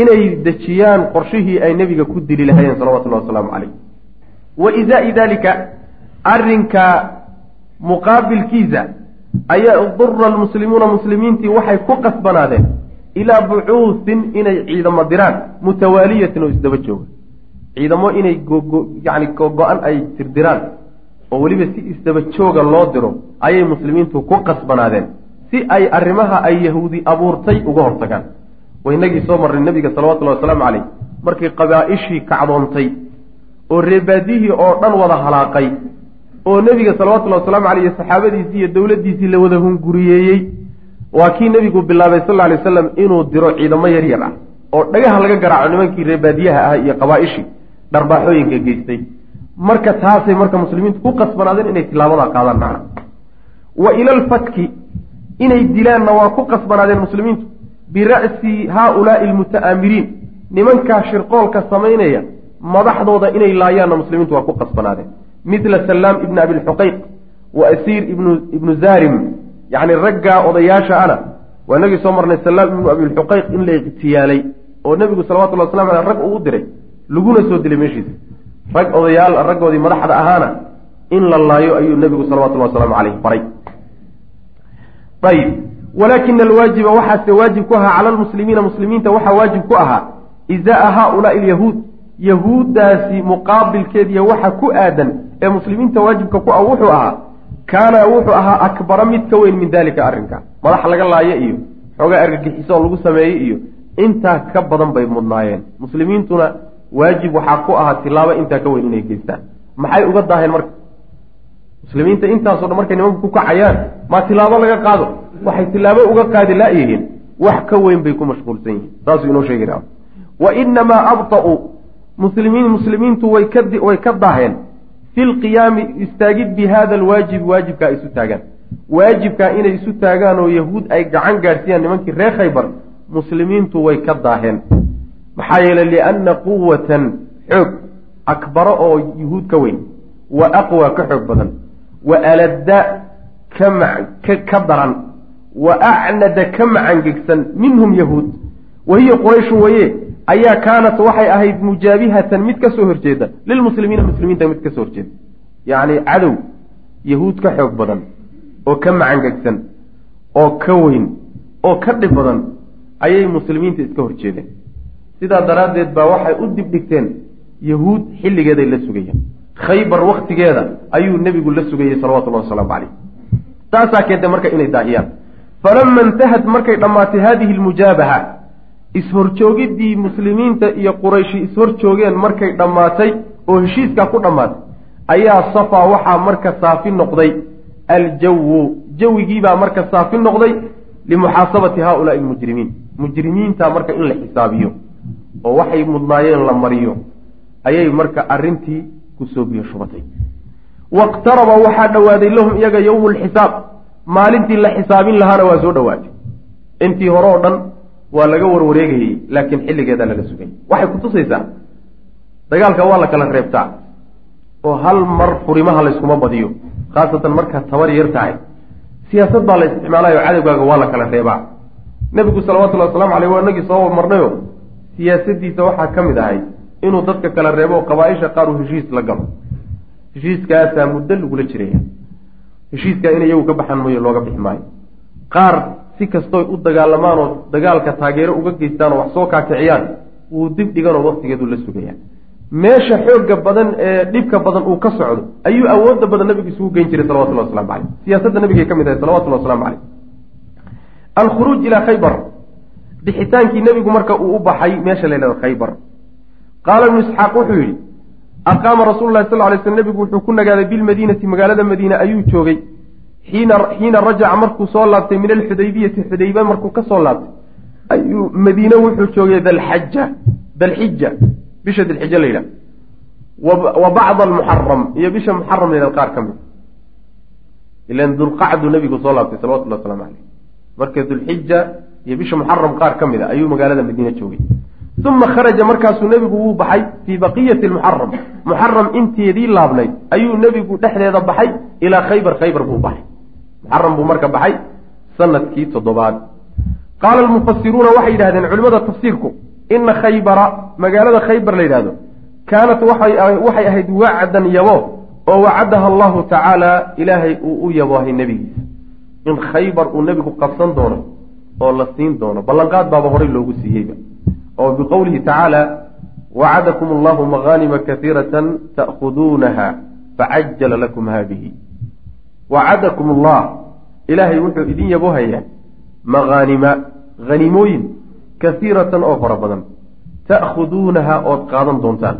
inay dejiyaan qorshihii ay nebiga ku dili lahayeen salawatullahi wasalaamu caleyh wa izaai dalika arrinka muqaabilkiisa ayaa dura almuslimuuna muslimiintii waxay ku qasbanaadeen ilaa bucuusin inay ciidamo diraan mutawaaliyatin oo isdaba jooga. Ciidamo inay yani go-an ay tirdiraan oo weliba si isdaba jooga loo diro ayay muslimiintu ku qasbanaadeen si ay arrimaha ay yahuudi abuurtay uga hortagaan. Waynagii soo marnay nebiga salawatullahi wasalaamu caleyh markii qabaa-ishii kacdoontay oo reebaadihii oo dhan wada halaaqay oo nebiga salawatullahi wasalaamu caleyh iyo saxaabadiisii iyo dowladdiisii la wada hunguriyeeyey waa kii nebigu bilaabay sal lay waslam inuu diro ciidamo yar yar ah oo dhagaha laga garaaco nimankii reebaadiyaha ah iyo qabaa-ishii dharbaaxooyinka geystay. Marka taasay marka muslimiintu ku qasbanaadeen inay tilaabadaa qaadaan. Macna wa ila alfatki inay dilaanna waa ku qasbanaadeen muslimiintu bira'si haaulaai almuta'aamiriin. Nimankaa shirqoolka samaynaya madaxdooda inay laayaanna muslimiintu waa ku qasbanaadeen. Midla salaam ibni abilxuqayq wa asiir ibnu zarim yacni raggaa odayaasha ana waa inagii soo marnay salaam ibnu abilxuqayq in la iqtiyaalay oo nebigu salawatullahi waslamu aleh rag uu diray laguna soo dilay meeshiisa. Rag odayaal raggoodii madaxda ahaana in la laayo ayuu nebigu salawatullahi wasalaamu caleyh baray. Ayib walaakina alwaajiba waxaase waajib ku ahaa cala almuslimiina muslimiinta waxaa waajib ku ahaa izaa haaulaai alyahuud. Yahuuddaasi muqaabilkeediiyo waxa ku aadan ee muslimiinta waajibka ku ah wuxuu ahaa kaana wuxuu ahaa akbara mid ka weyn min dalika arrinka. Madax laga laayo iyo xoogaa argagixiso oo lagu sameeyey iyo intaa ka badan bay mudnaayeen. Muslimiintuna waajib waxaa ku ahaa tilaabo intaa ka weyn inay geystaan. Maxay uga daaheen marka? Muslimiinta intaaso dhan markay nimanku ku kacayaan maa tilaabo laga qaado? Waxay tilaabo uga qaadi laayihiin wax ka weyn bay ku mashquulsan yihiin. Saasuu inoo sheegi raha wa inamaa abta'u muslimiin muslimiintu way ka daaheen fi lqiyaami istaagid bi hada alwaajib waajibkaa isu taagaan. Waajibkaa inay isu taagaan oo yahuud ay gacan gaadhsiiyaan nimankii reer khaybar muslimiintu way ka daaheen. Maxaa yeelay lianna quwatan xoog akbaro oo yuhuud ka weyn wa aqwa ka xoog badan wa aladda ka daran wa acnada ka macangegsan minhum yahuud. Wa hiya qurayshun waye ayaa kaanat waxay ahayd mujaabihatan mid ka soo horjeeda. Lilmuslimiina muslimiinta mid ka soo horjeeda. Yacni cadow yahuud ka xoog badan oo ka macangegsan oo ka weyn oo ka dhib badan ayay muslimiinta iska horjeedeen. Sidaa daraaddeed baa waxay u dibdhigteen yahuud xilligeeday la sugayeen. Khaybar waktigeeda ayuu nebigu la sugayey salawatullahi wasalaamu caleyh taasaa keentay marka inay daahiyaan. Falama intahad markay dhammaatay haadihi lmujaabaha ishorjoogiddii muslimiinta iyo qurayshi ishorjoogeen markay dhammaatay oo heshiiskaa ku dhammaatay ayaa safaa waxaa marka saafi noqday aljawu. Jawigiibaa marka saafi noqday limuxaasabati haaulaai almujrimiin. Mujrimiinta marka in la xisaabiyo oo waxay mudnaayeen la mariyo ayay marka arrintii ku soo biyo shubatay. Waqtaraba waxaa dhowaaday lahum iyaga yowmu lxisaab maalintii la xisaabin lahaana waa soo dhowaatay intii hore oo dhan waa laga warwareegayey laakiin xilligeedaa laga sugay. Waxay kutusaysaa dagaalka waa la kala reebtaa oo hal mar furimaha layskuma badiyo khaasatan markaad tabar yar tahay. Siyaasad baa la isticmaalayo cadowgaaga waa la kala reebaa. Nebigu salawatullahi waslamu caleyh waa inagii soo marnayo siyaasadiisa waxaa ka mid ahay inuu dadka kala reebo qabaa-isha qaar uu heshiis la galo. Heshiiskaasaa muddo lagula jiraya heshiiskaa in iyagu ka baxan mooye looga bixi maayo. Qaar si kastoy u dagaalamaan oo dagaalka taageero uga geystaan oo wax soo kaakiciyaan wuu dib dhiganoo waktigeedu la sugaya meesha xooga badan ee dhibka badan uu ka socdo ayuu awooda badan nabigu isugu geyn jiray salawatullahi waslamu caleyh siyaasadda nabigay ka mid ahay salawatullahi waslamu caleyh alkhuruuj ilaa khaybar. Bixitaankii nebigu marka uu u baxay meesha la yhahdo khaybar. Qaala ibnu isxaaq wuxuu yidhi aqaama rasuulu lahi sal lay sl nebigu wuxuu ku nagaaday bilmadiinati magaalada madiine ayuu joogay xiina rajaca markuu soo laabtay min alxudaybiyati xudayba markuu ka soo laabtay ayuu madiine wuxuu joogay dalxaja dalxija bisha dilxija la yidhaha wa bacda almuxaram iyo bisha muxaram la yhahdo qaar ka mid. Ilan dulqacdu nebigu soo laabtay salawatullahi waslamu caleyh marka dulxija iyo bisha muxaram qaar ka mid a ayuu magaalada madiine joogay. Uma kharaja markaasuu nebigu wuu baxay fii baqiyati lmuxaram muxaram inteedii laabnayd ayuu nebigu dhexdeeda baxay ilaa khaybar khaybar buu baxay muxaram buu marka baxay sannadkii toddobaad. Qaala almufasiruuna waxay yidhahdeen culimada tafsiirku ina khaybara magaalada khaybar la yidhahdo kaanat waxay ahayd wacdan yabo oo wacadaha allahu tacaala ilaahay uu u yaboohay nebigiisa. In khaybar uu nebigu qabsan doono oo la siin doono. Ballanqaad baaba horay loogu siiyeyba. Oo biqowlihi tacaala wacadakum allahu magaanima kaiiratan ta'khuduunaha facajala lakum haadihi wacadakum allah. Ilaahay wuxuu idin yaboohayaa magaanima hanimooyin kaiiratan oo fara badan. Ta'khuduunaha ood qaadan doontaan.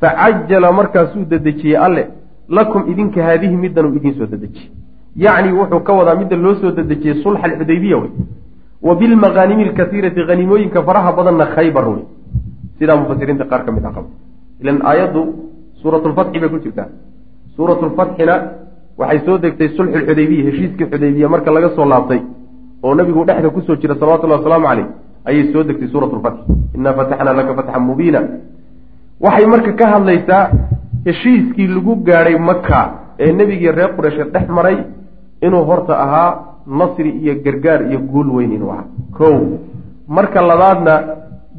Facajala markaasuu dedejiyey alle lakum idinka haadihi middanuu idiin soo dedejiyey yacni wuxuu ka wadaa midda loo soo dedejiyey sulxa alxudaybiya wey. Wa bilmakaanimi alkaiirati hanimooyinka faraha badanna khaybar wey. Sidaa mufasiriinta qaar ka mid a qaba ilan aayaddu suuratulfatxi bay ku jirtaa. Suuratulfatxina waxay soo degtay sulxu lxudaybiya heshiiskii xudaybiya marka laga soo laabtay oo nabigu dhexda ku soo jira salawatullahi wasalaamu caleyh ayay soo degtay suuratulfatxi innaa fataxnaa laka fatxan mubiina. Waxay marka ka hadlaysaa heshiiskii lagu gaadhay maka ee nebigii reer qureysheed dhex maray inuu horta ahaa nasri iyo gargaar iyo guul weyn inuu ahaa. Kow marka labaadna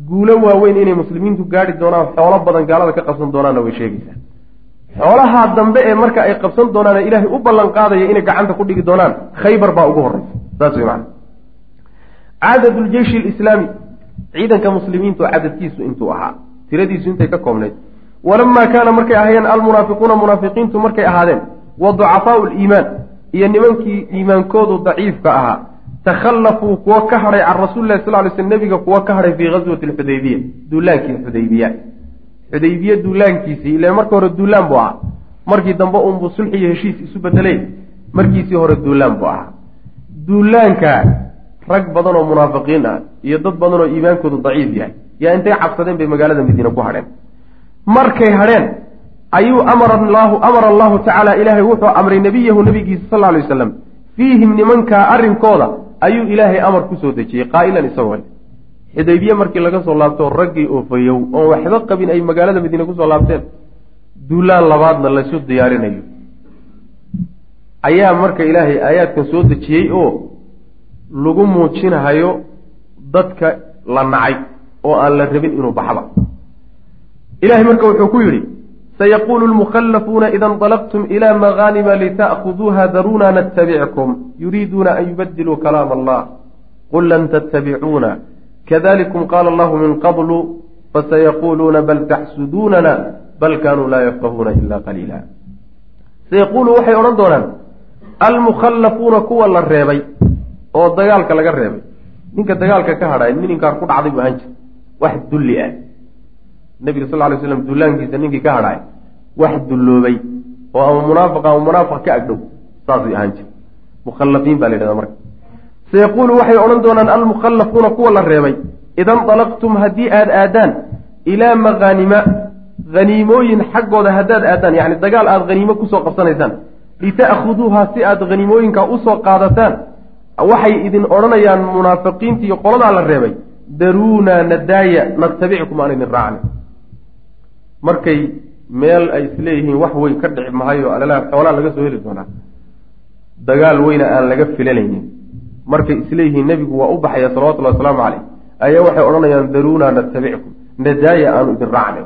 guulo waaweyn inay muslimiintu gaadhi doonaan xoolo badan gaalada ka qabsan doonaanna way sheegaysaa xoolaha dambe ee marka ay qabsan doonaan ilaahay u ballan qaadaya inay gacanta ku dhigi doonaan khaybar baa ugu horreysa saas wey macana cadad ljeishi lislaami ciidanka muslimiintu cadadkiisu intuu ahaa tiradiisu intay ka koobnayd. Walamaa kaana markay ahaayeen almunaafiquuna munaafiqiintu markay ahaadeen wa ducafaau liimaan iyo nimankii iimaankoodu daciifka ahaa takhallafuu kuwo ka hadhay can rasuuli lahi sal ly sl nebiga kuwo ka hadhay fii ghaswati alxudaybiya duulaankii xudaybiya xudaybiye duulaankiisii ile marka hore duulaan buu ahaa. Markii dambe unbuu sulxi iyo heshiis isu bedelay markiisii hore duulaan buu ahaa. Duulaanka rag badan oo munaafiqiin ah iyo dad badan oo iimaankoodu daciif yahay yaa intay cabsadeen bay magaalada madiine ku hadheen. Markay hadheen ayuu amara llahu amara allahu tacaala ilaahay wuxuu amray nebiyahu nebigiisa sal alay wasalam fiihim nimankaa arrinkooda ayuu ilaahay amar ku soo dejiyey qaa'ilan isagoo xudaybiye markii laga soo laabto raggii oofayow oon waxba qabin ay magaalada madiine ku soo laabteen duulaan labaadna laysu diyaarinayo. Ayaa marka ilaahay aayaadkan soo dejiyey oo lagu muujinahayo dadka la nacay oo aan la rabin inuu baxba ilahay marka wuxuu ku yidhi sayaquulu lmukhallafuuna ida indalaqtum ila magaanima lita'khuduuha daruuna natabickum yuriiduuna an yubadiluu kalaam allah. Qul lan tattabicuuna kadalikum qaala allahu min qablu fasayaquuluuna bal taxsuduunana bal kaanuu laa yafqahuuna ila qaliila sayaquulu waxay odhan doonaan almukhallafuuna kuwa la reebay oo dagaalka laga reebay ninka dagaalka ka hadhay nin inkaar ku dhacday buu ahaan jira wax dulli ah nebiga sal ly slam dullaankiisa ninkii ka hadhay wax dulloobay oo ama munaafiq ama munaafiq ka agdhow saasay ahaan jira mukhallafiin baa la yidhahda marka sayaquulu waxay odhan doonaan almukhallafuuna kuwa la reebay ida nطalaqtum haddii aada aadaan ilaa makaanima haniimooyin xaggooda haddaad aadaan yani dagaal aada haniimo ku soo qabsanaysaan lita'khuduuha si aada haniimooyinka u soo qaadataan waxay idin odhanayaan munaafiqiinta iyo qoladaa la reebay daruunaa nadaaya natabickum aan idin raacni markay meel ay isleeyihiin wax weyn ka dhici mahayo xoolaa laga soo heli doonaa dagaal weyna aan laga filanaynin markay isleeyihiin nebigu waa u baxaya salawatullahi wasalaamu caleyh ayaa waxay odhanayaan daruunaa natabickum nadaaya aanu idin raacnay.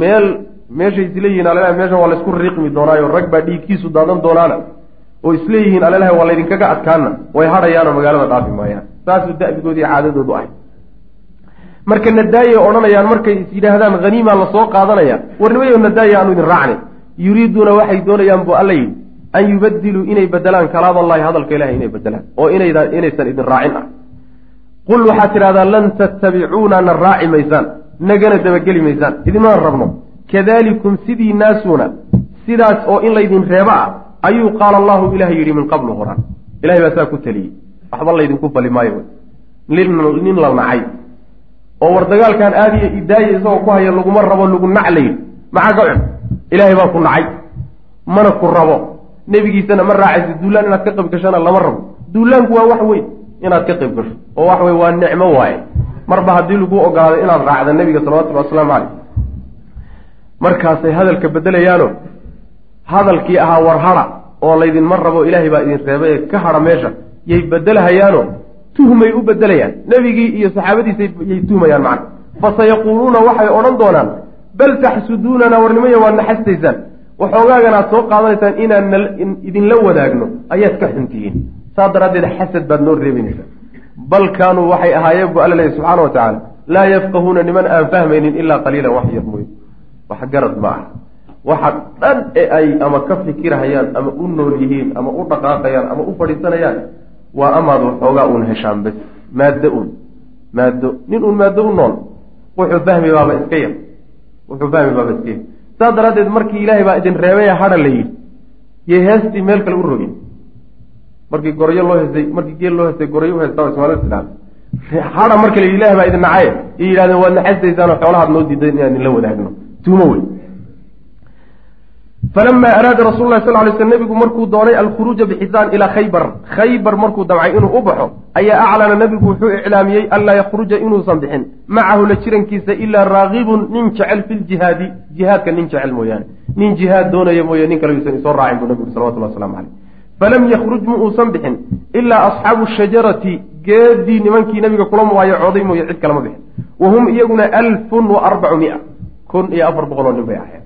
Meel meeshay isleeyihiin alalaha meeshan waa laysku riiqmi doonaayo rag baa dhiigkiisu daadan doonaana. Oo isleeyihiin alalaha waa laydinkaga adkaana way hadhayaanoo magaalada dhaafi maayaan saasuu da'bigoodii caadadoodu ahay marka nadaayay odhanayaan markay is yidhaahdaan haniimaa la soo qaadanaya. Warnimayo nadaaya aanu idin raacnay. Yuriiduuna waxay doonayaan buu alla yidhi an yubadiluu inay bedelaan kalaam allahi hadalka ilahay inay bedelaan oo inaysan idin raacin ah qul waxaad tidhahdaa lan tattabicuuna na raaci maysaan nagana dabageli maysaan idinmana rabno kadalikum sidii naasuuna sidaas oo in laydin reebo ah ayuu qaala allahu ilaah yidhi min qablu horaan ilahay baa saa ku teliyey waxba laydinku fali maayo nin la nacay oo war dagaalkan aadiya idaaya isagoo ku haya laguma rabo lagu nac layidhi maxaa ka cun ilaahay baa ku nacay mana ku rabo nebigiisana ma raacaysa duulaan inaad ka qayb gashana lama rabo. Duulaanku waa wax weyn inaad ka qayb gasho oo wax wey waa nicmo waaye. Marba haddii lagu ogolaado inaad raacda nebiga salawatullhi wasalaamu caleyh markaasay hadalka bedelayaano hadalkii ahaa war hadha oo laydinma rabo ilaahay baa idin reebay ka hadha meesha yay bedelahayaano tuhmay u bedelayaan nebigii iyo saxaabadiisa yay tuhmayaan macna. Fasayaquuluuna waxay odhan doonaan bal taxsuduunana warnimaya waad naxastaysaan waxoogaagana aad soo qaadanaysaan inaan idinla wadaagno ayaad ka xuntihiin saa daraaddeed xasad baad noo reebanaysaa bal kaanuu waxay ahaayeen bu alla leeyahy subxaana wa tacaala laa yafqahuuna niman aan fahmaynin ilaa qaliilan wax yar mooye wax garad ma ah waxa dhan ee ay ama ka fikirhayaan ama u nool yihiin ama u dhaqaaqayaan ama u fadhiisanayaan waa amaad waxoogaa uun heshaan bes maaddo uun maaddo nin uun maaddo u nool wuxuu fahmi baaba iska yar wuxuu fahmi baaba iska yar saas daraaddeed markii ilaahay baa idin reebaya hadha la yidhi yay heestii meel kale u rogin. Markii goryo loo hestay markii geel loo hestay goryo u hestaa ismaal tidhahda hadha marka la yidhi ilahi baa idin nacaye. Iyo yidhahdeen waad naxastaysaanoo xoolahaad noo diiday inaan idinla wadaagno. Tuumo wey falama araada rasul lah sal lay sl nebigu markuu doonay alkhuruuja bixisaan ilaa khaybar khaybar markuu damcay inuu u baxo ayaa aclana nebigu wuxuu iclaamiyey anlaa yakhruja inuusan bixin macahu la jirankiisa ilaa raagibun nin jecel fi ljihaadi jihaadka nin jecel mooyaane nin jihaad doonaya mooye nin kale yuusan isoo raacin buu nebigu salawatullah waslamu caleyh falam yakhruj ma uusan bixin ilaa asxaabu shajarati geedii nimankii nebiga kula mubaayacooday mooye cid kalema bixin wa iyaguna alfun wa arbacu mia kun iyo afar boqol oo nin bay ahayd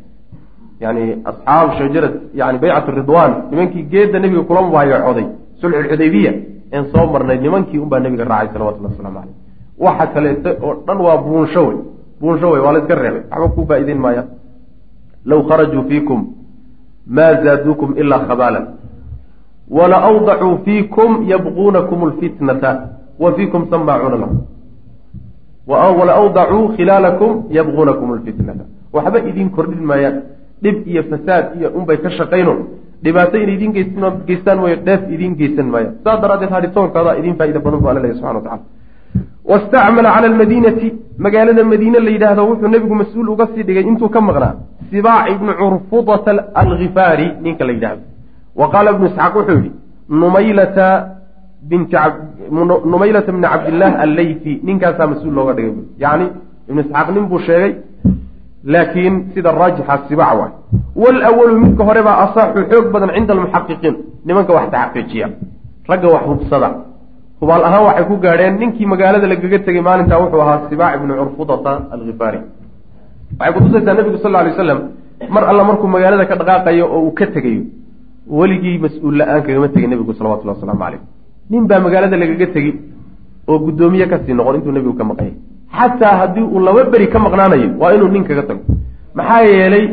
yani asxaabu shajara yani baycat ridwan nimankii geedda nebiga kula mubaayacooday sulxulxudaybiya een soo marnay nimankii unbaa nebiga raacay salawatullah waslamu caleyh waxa kaleeto oo dhan waa buunsho wey buunsho wey waa la iska reebay waxba kuu faa-ideyn maaya. Low kharajuu fiikum maa zaaduukum ilaa khabaalan. Wala awdacuu fiikum yabquunakum lfitnata wa fiikum samaacuuna lahu wala awdacuu khilaalakum yabquunakum lfitnata waxba idin kordhin maayaan dhib iyo fasaad iyo unbay ka shaqayno dhibaato in idin geystaan mooye dheef idiin geysan maaya saas daraaddeed hadhitoonkooda idin faa-ida badan bu alla lehy subxana watacala wastacmala cala almadiinati. Magaalada madiine la yidhaahdo wuxuu nebigu mas'uul uga sii dhigay intuu ka maqnaa. Sibaac ibnu curfudata alkhifaari ninka la yidhaahdo. Wa qaala ibnu isxaaq wuxuu yihi numaylata binti numaylata bni cabdillaah alleyfi ninkaasaa mas'uul looga dhigay yacni ibnu isxaaq nin buu sheegay laakiin sida raajixa sibac waay. Walawalu midka hore baa asaxu xoog badan cinda almuxaqiqiin. Nimanka wax taxaqiijiya. Ragga wax hubsada. Hubaal ahaan waxay ku gaadheen ninkii magaalada lagaga tegay maalintaa wuxuu ahaa sibaac ibnu curfudata alkhifaari waxay kutusaysaa nebigu sal alay waslam mar alla markuu magaalada ka dhaqaaqayo oo uu ka tegayo weligii mas'uul la'aan kagama tegay nebigu salawatullah wasalaamu caleyh nin baa magaalada lagaga tegi oo guddoomiye ka sii noqon intuu nebigu ka maqanyay xataa haddii uu laba beri ka maqnaanayo waa inuu nin kaga tago maxaa yeelay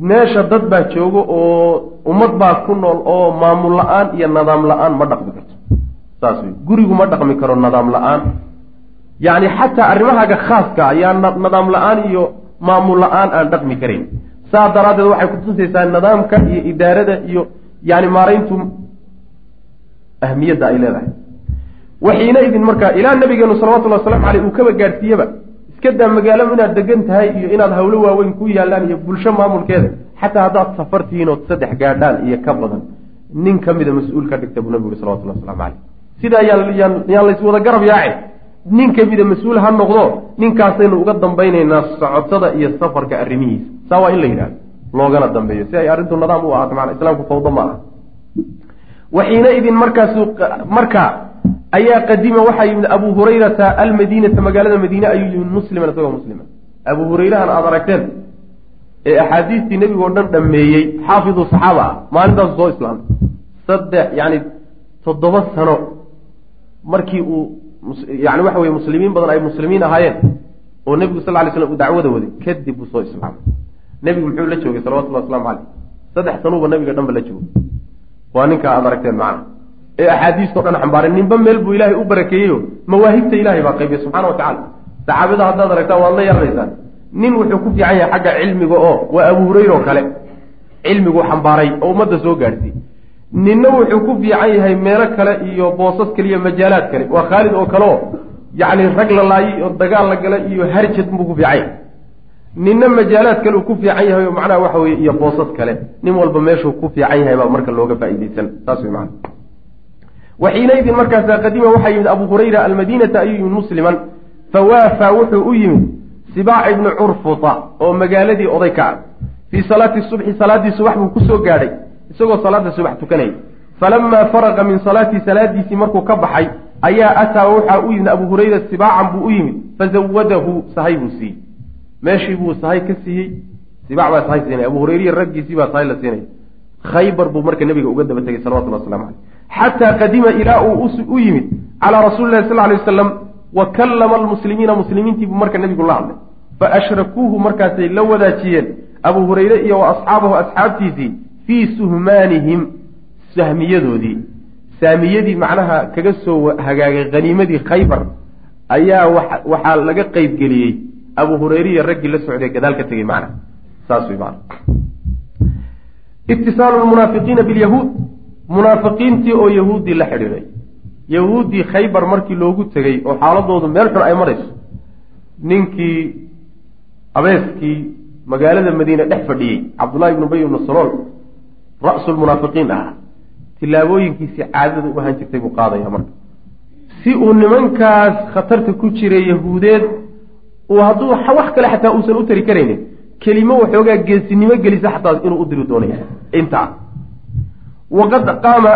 meesha dad baa joogo oo ummad baa ku nool oo maamul la'aan iyo nadaam la'aan ma dhaqmi karto saas wey gurigu ma dhaqmi karo nadaam la'aan yacni xataa arrimahaaga khaaska ayaa nadaam la'aan iyo maamul la'aan aan dhaqmi karayn saa daraaddeed waxay kutusaysaa nidaamka iyo idaarada iyo yani maarayntu ahmiyadda ay leedahay waxiina idin markaa ilaa nabigeenu salawatullhi waslamu aleyh uu kaba gaadhsiiyeba iska daa magaalo inaad degan tahay iyo inaad hawlo waaweyn ku yaallaan iyo bulsho maamulkeeda xataa haddaad safar tihiin ood saddex gaadhaan iyo ka badan nin ka mida mas'uul ka dhigta buu nabigu uri salawatullahi waslamu caleyh sidaa yaan yaan lays wada garab yaace. Nin ka mida mas'uul ha noqdo ninkaasaynu uga dambaynaynaa socotada iyo safarka arrimihiisa. Saa waa in la yidhahdo loogana dambeeyo. Si ay arrintu nadaam u ahaato maana islaamku fawdo ma aha. Waxiina idin markaasu markaa ayaa qadima waxaa yimid abu hurayrata almadiinata magaalada madiine ayuu yimid musliman isagoo muslima abu hurayrahan aada aragteen ee axaadiistii nebigoo dhan dhameeyey xaafidu saxaaba ah maalintaasu soo islaamay. Saddex yani toddoba sano markii uu yani waxa weye muslimiin badan ay muslimiin ahaayeen oo nebigu sal ly slam uu dacwada waday kadib buu soo islaamay. Nebigu muxuu la joogay salawatullahi waslamu caleyh saddex sanuuba nabiga dhanba la joogay. Waa ninkaa aada aragteen macana ee axaadiistao dhan xambaaray ninba meel buu ilaahay u barakeeyeyo. Mawaahibta ilahay baa qaybiya subxana wa tacala saxaabada haddaad aragtaan waad la yaranaysaan nin wuxuu ku fiican yahay xagga cilmiga oo waa abu hurayra oo kale. Cilmiguu xambaaray oo ummadda soo gaadhsiy ninna wuxuu ku fiican yahay meelo kale iyo boosas kale iyo majaalaad kale. Waa khaalid oo kale oo yacni rag la laayay oo dagaal la gala iyo harjad buu ku fiican yahay. Ninna majaalaad kale uu ku fiican yahay oo macnaha waxa weye iyo boosas kale. Nin walba meeshuu ku fiican yahay baa marka looga faa'iidaysan. Saas wey macana waxiinaydin markaasa qadima waxaa yimid abu hurayra almadiinata ayuu yimid musliman fawaafaa wuxuu u yimid sibaac ibnu curfuta oo magaaladii oday ka ah. Fii salaati subxi salaaddii subax buu ku soo gaadhay isagoo salaada subax tukanayay falamaa faraqa min salaatii salaadiisii markuu ka baxay ayaa ataa waxaa u yimid abu hurayra sibaacan buu u yimid fazawadahu sahay buu siiyey. Meeshii buu sahay ka siiyey sibaac baa sahay siinay abu hurayriyi raggiisii baa sahay la siinay. Khaybar buu marka nabiga uga daba tegay salawatullah waslamu caleyh xataa qadima ilaa uu u yimid calaa rasuuli lahi sal lay wasalam wa kallama almuslimiina muslimiintiibuu marka nebigu la hadlay fa ashrakuuhu markaasay la wadaajiyeen abu hurayre iyo wa asxaabahu asxaabtiisii fii suhmaanihim sahmiyadoodii saamiyadii macnaha kaga soo hagaagay haniimadii khaybar ayaa waxaa laga qeybgeliyey abu hurayriya raggii la socday gadaal ka tegey macna saas wey mana itisaalu lmunaafiqiina bilyahuud munaafiqiintii oo yahuuddii la xidhiiday yahuuddii khaybar markii loogu tegey oo xaaladoodu meel xun ay marayso ninkii abeeskii magaalada madiine dhex fadhiyey cabdullahi ibnu bay ibnu salool ra-sulmunaafiqiin ahaa tillaabooyinkiisii caadada u ahaan jirtay buu qaadaya marka. Si uu nimankaas khatarta ku jiray yahuudeed uu hadduu wax kale xataa uusan u tari karaynin kelimo waxoogaa geesinimo gelisa xataa inuu u diri doonay intaa waqad qaama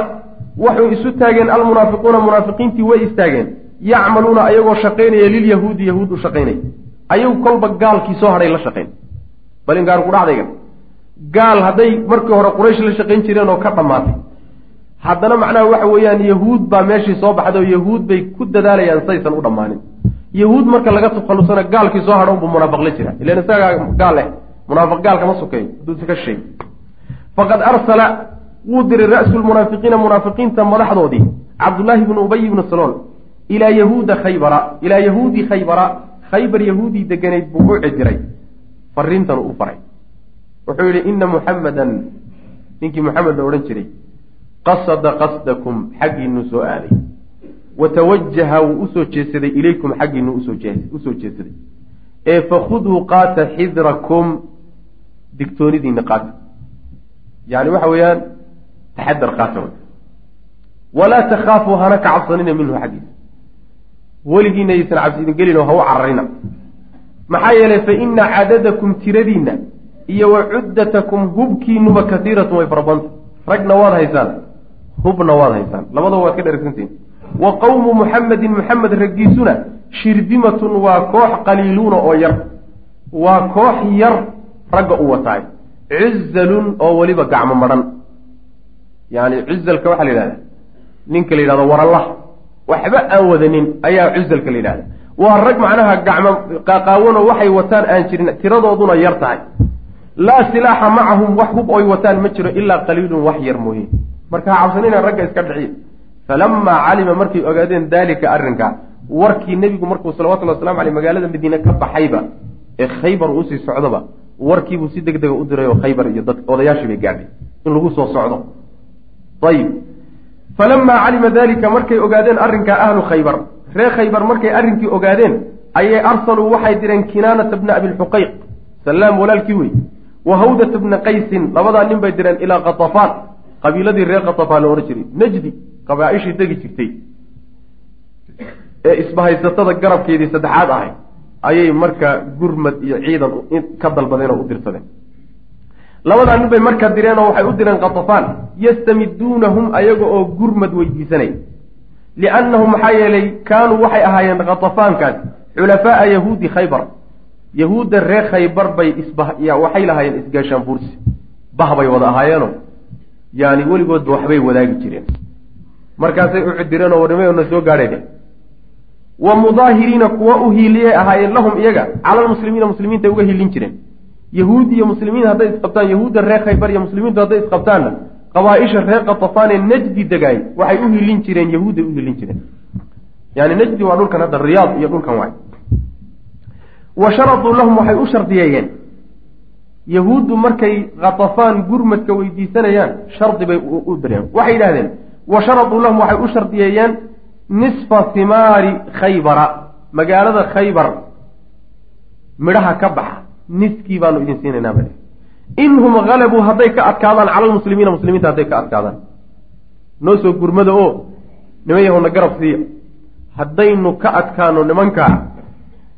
waxay isu taageen almunaafiquuna munaafiqiintii way istaageen. Yacmaluuna ayagoo shaqaynaya lilyahuudi yahuud u shaqaynaya ayagu kolba gaalkii soo hadhay la shaqayn. Bal in gaar ku dhacdayga gaal hadday markii hore quraysh la shaqayn jireen oo ka dhammaatay. Haddana macnaha waxa weeyaan yahuud baa meeshii soo baxday oo yahuud bay ku dadaalayaan saysan u dhammaanin. Yahuud marka laga takhallusana gaalkii soo hadho unbuu munaafiq la jira ilan isagaa gaal leh. Munaafiq gaal kama sokeeyo haduusa ka sheeg faqad arsala wuu diray ra-su lmunaafiqiina munaafiqiinta madaxdoodii cabdullaahi bnu ubay ibnu salool ilaa yahuuda khaybara ilaa yahuudi khaybara khaybar yahuudii deganayd buu u cidiray fariintan u faray. Wuxuu yidhi ina muxamadan ninkii muxamed la odhan jiray qasada qasdakum xaggiinuu soo aaday. Wa tawajaha wuu u soo jeedsaday ilaykum xaggiinuu u soo jeedsaday ee fakhuduu qaata xidrakum digtoonidiina qaata. Yani waxa weeyaan taxadar qaata walaa takhaafuu hana ka cabsanina minhu xaggiisa weligiina yaysan cabsi gelin oo ha u cararina maxaa yeelay fa ina cadadakum tiradiinna iyo wa cuddatakum hubkiinuba kasiiratun way farabanta ragna waad haysaan hubna waad haysaan labadaba waad ka dheragsantihin wa qowmu muxamedin muxamed raggiisuna shirdimatun waa koox qaliiluuna oo yar waa koox yar ragga u wataay cuzalun oo weliba gacmo madhan yani cuzalka waxaa la yidhahda. Ninka la yidhahdo warallah waxba aan wadanin ayaa cuzalka la yidhahda. Waa rag macnaha gacmo qaaqaawanoo waxay wataan aan jirin tiradooduna yar tahay. Laa silaaxa macahum wax hub oy wataan ma jiro ilaa qaliilun wax yar mooye. Marka ha cabsanina ragga iska dhiciya falamaa calima markay ogaadeen daalika arrinka warkii nebigu markuu salawatullhi waslamu aleyh magaalada madiine ka baxayba ee khaybar uusii socdoba warkiibuu si deg dega u diray oo khaybar iyo dad odayaashii bay gaadhay. In lagu soo socdo ayib falamaa calima dalika markay ogaadeen arrinkaa ahlu khaybar ree khaybar markay arrinkii ogaadeen ayay arsaluu waxay direen kinaanata bna abilxuqayq salaam walaalkii wey wa hawdata bna qaysin labadaa nin bay direen ilaa katafaan qabiiladii reer katafaan la odhan jiray najdi qabaaishii degi jirtay. Ee isbahaysatada garabkeedii saddexaad ahay ayay marka gurmad iyo ciidan ka dalbadeen oo u dirsadeen labadaa nin bay markaa direen oo waxay u direen katafaan yastamiduunahum ayaga oo gurmad weydiisanay. Liannahum maxaa yeelay kaanuu waxay ahaayeen khatafaankaas xulafaaa yahuudi khaybar. Yahuudda reer khaybar bay isba waxay lahaayeen isgaashaan buursi. Bah bay wada ahaayeeno. Yaani weligoodba waxbay wadaagi jireen. Markaasay u cidireen oo warnimayona soo gaadhayde. Wa mudaahiriina kuwa u hiiliyay ahaayeen lahum iyaga. Cala lmuslimiina muslimiinta uga hiilin jireen yahuud iyo muslimiin hadday isqabtaan yahuudda reer khaybar iyo muslimiintu hadday isqabtaanna qabaa-isha reer katafaanee najdi degaay waxay u hilin jireen yahuuday u hilin jireen. Yani najdi waa dhulkan hadda riyaad iyo dhulkan waay. Wa sharaduu lahum waxay u shardiyeeyeen yahuuddu markay katafaan gurmadka weydiisanayaan shardi bay u direen waxay yidhahdeen wa sharaduu lahum waxay u shardiyeeyeen nisfa himaari khaybara magaalada khaybar midhaha ka baxa niskii baanu idin siinaynaa ba inhum halabuu hadday ka adkaadaan cala lmuslimiina muslimiinta hadday ka adkaadaan. Noo soo gurmada oo niman yahowna garab siiya haddaynu ka adkaano nimankaa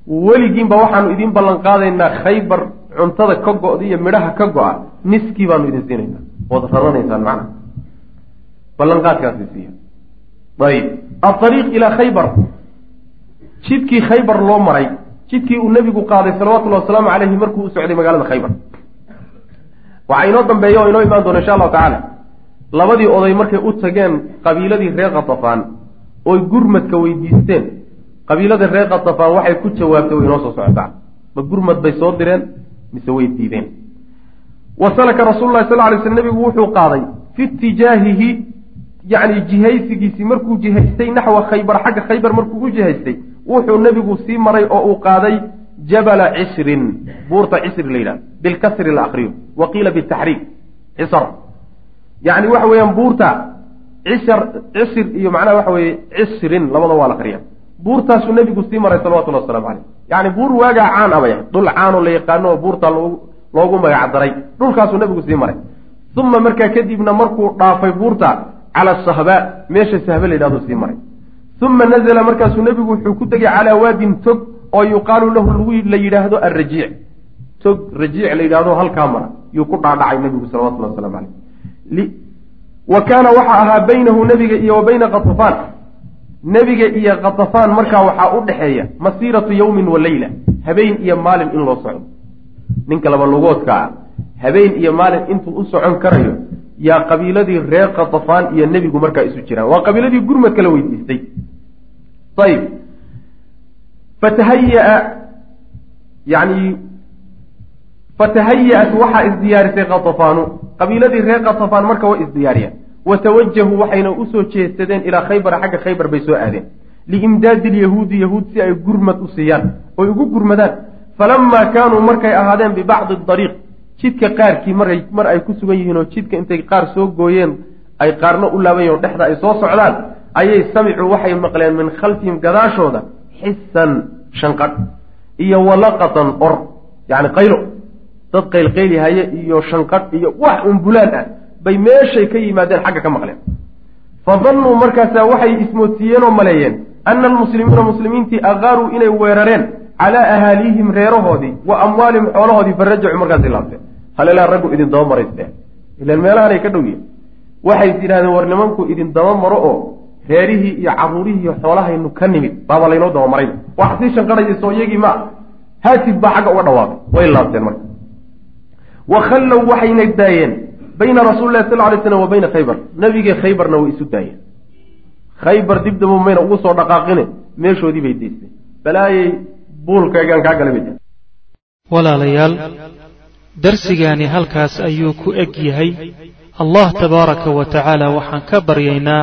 weligiinba waxaanu idiin ballan qaadaynaa khaybar cuntada ka go-da iyo midhaha ka go-a niskii baanu idin siinaynaa. Ood raranaysaan macna. Ballanqaadkaasi siiya ayib. Aariiq ilaa khaybar. Jidkii khaybar loo maray jidkii uu nebigu qaaday salawatullahi wasalaamu caleyhi markuu u socday magaalada khaybar. Waxaa inoo dambeeya oo inoo imaan doona insha allahu tacaala labadii oday markay u tageen qabiiladii reer katafaan oy gurmadka weydiisteen qabiiladii reer katafaan waxay ku jawaabtay way inoo soo socotaa ma gurmad bay soo direen mise way diideen. Wa salaka rasuulu lahi sal lay sl nebigu wuxuu qaaday fi itijaahihi yacni jihaysigiisii markuu jihaystay naxwa khaybar xagga khaybar markuu u jihaystay wuxuu nebigu sii maray oo uu qaaday jabala cisrin buurta cisri la yidhahdo bilkasri la akriyo wa qiila bitaxriik cisr yani waxa weeyaan buurta cisr cisir iyo macnaha waxa weeye cisrin labada waa la akriya buurtaasuu nebigu sii maray salawatullahi waslamu caleyh yani buur waagaa caan abaya dhul caanoo la yaqaano oo buurta loogu magac daray. Dhulkaasuu nebigu sii maray. Uma markaa kadibna markuu dhaafay buurta cala sahbaa meesha sahbe la yidhahdo sii maray uma nazla markaasuu nebigu wuxuu ku tegay calaa waadin tog oo yuqaalu lahu la yidhaahdo alrajiic tog rajiic la yidhahdo halkaa mara yuu ku dhaadhacay nebigu salawatullahi waslamu caleyh wa kaana waxaa ahaa baynahu nebiga iyo wa bayna katafaan nebiga iyo katafaan markaa waxaa u dhexeeya masiiratu yowmin wa leyla habeen iyo maalin in loo socdo ninka laba lugoodka ah habeen iyo maalin intuu u socon karayo yaa qabiiladii reer katafaan iyo nebigu markaa isu jiraan waa qabiiladii gurmad kala weydiistay ayib fatahaya-a yani fatahaya-at waxaa isdiyaarisay katafaanu qabiiladii reer katafaan marka way isdiyaariyeen watawajahuu waxayna u soo jeedsadeen ilaa khaybara xagga khaybar bay soo aadeen liimdaadi lyahuudi yahuud si ay gurmad u siiyaan oy ugu gurmadaan falamaa kaanuu markay ahaadeen bibacdi dariiq jidka qaarkii maray mar ay ku sugan yihiin oo jidka intay qaar soo gooyeen ay qaarna u laaban oo dhexda ay soo socdaan ayay samicuu waxay maqleen min khalfihim gadaashooda xisan shanqadh iyo walaqatan or yacni qaylo. Dad qaylqaylyahaye iyo shanqadh iyo wax unbulaan ah bay meeshay ka yimaadeen xagga ka maqleen. Fa dannuu markaasaa waxay ismoodsiiyeen oo maleeyeen ana almuslimiina muslimiintii aqaaruu inay weerareen calaa ahaalihim reerahoodii wa amwaalihim xoolahoodii farajacuu markaasi laabteen halelaa raggu idin daba marayste. Ilaan meelahanay ka dhow yihiin waxay yidhahdeen war nimanku idin daba maro oo reerihii iyo caruurihii iyo xoolahaynu ka nimid baaba laynoo daba maray wax sii shanqadhayso iyagii ma haatib baa xagga uga dhawaaqay. Way laabteen marka. Wa khallow waxayna daayeen bayna rasuuli lahi sal lay slam wa bayna khaybar. Nabigii khaybarna way isu daayeen. Khaybar dibdaba mayna ugu soo dhaqaaqine meeshoodii bay daysteen balaayay buulkaygaan kaa galay bay walaalayaal darsigaani halkaas ayuu ku eg yahay. Allah tabaaraka wa tacaala waxaan ka baryaynaa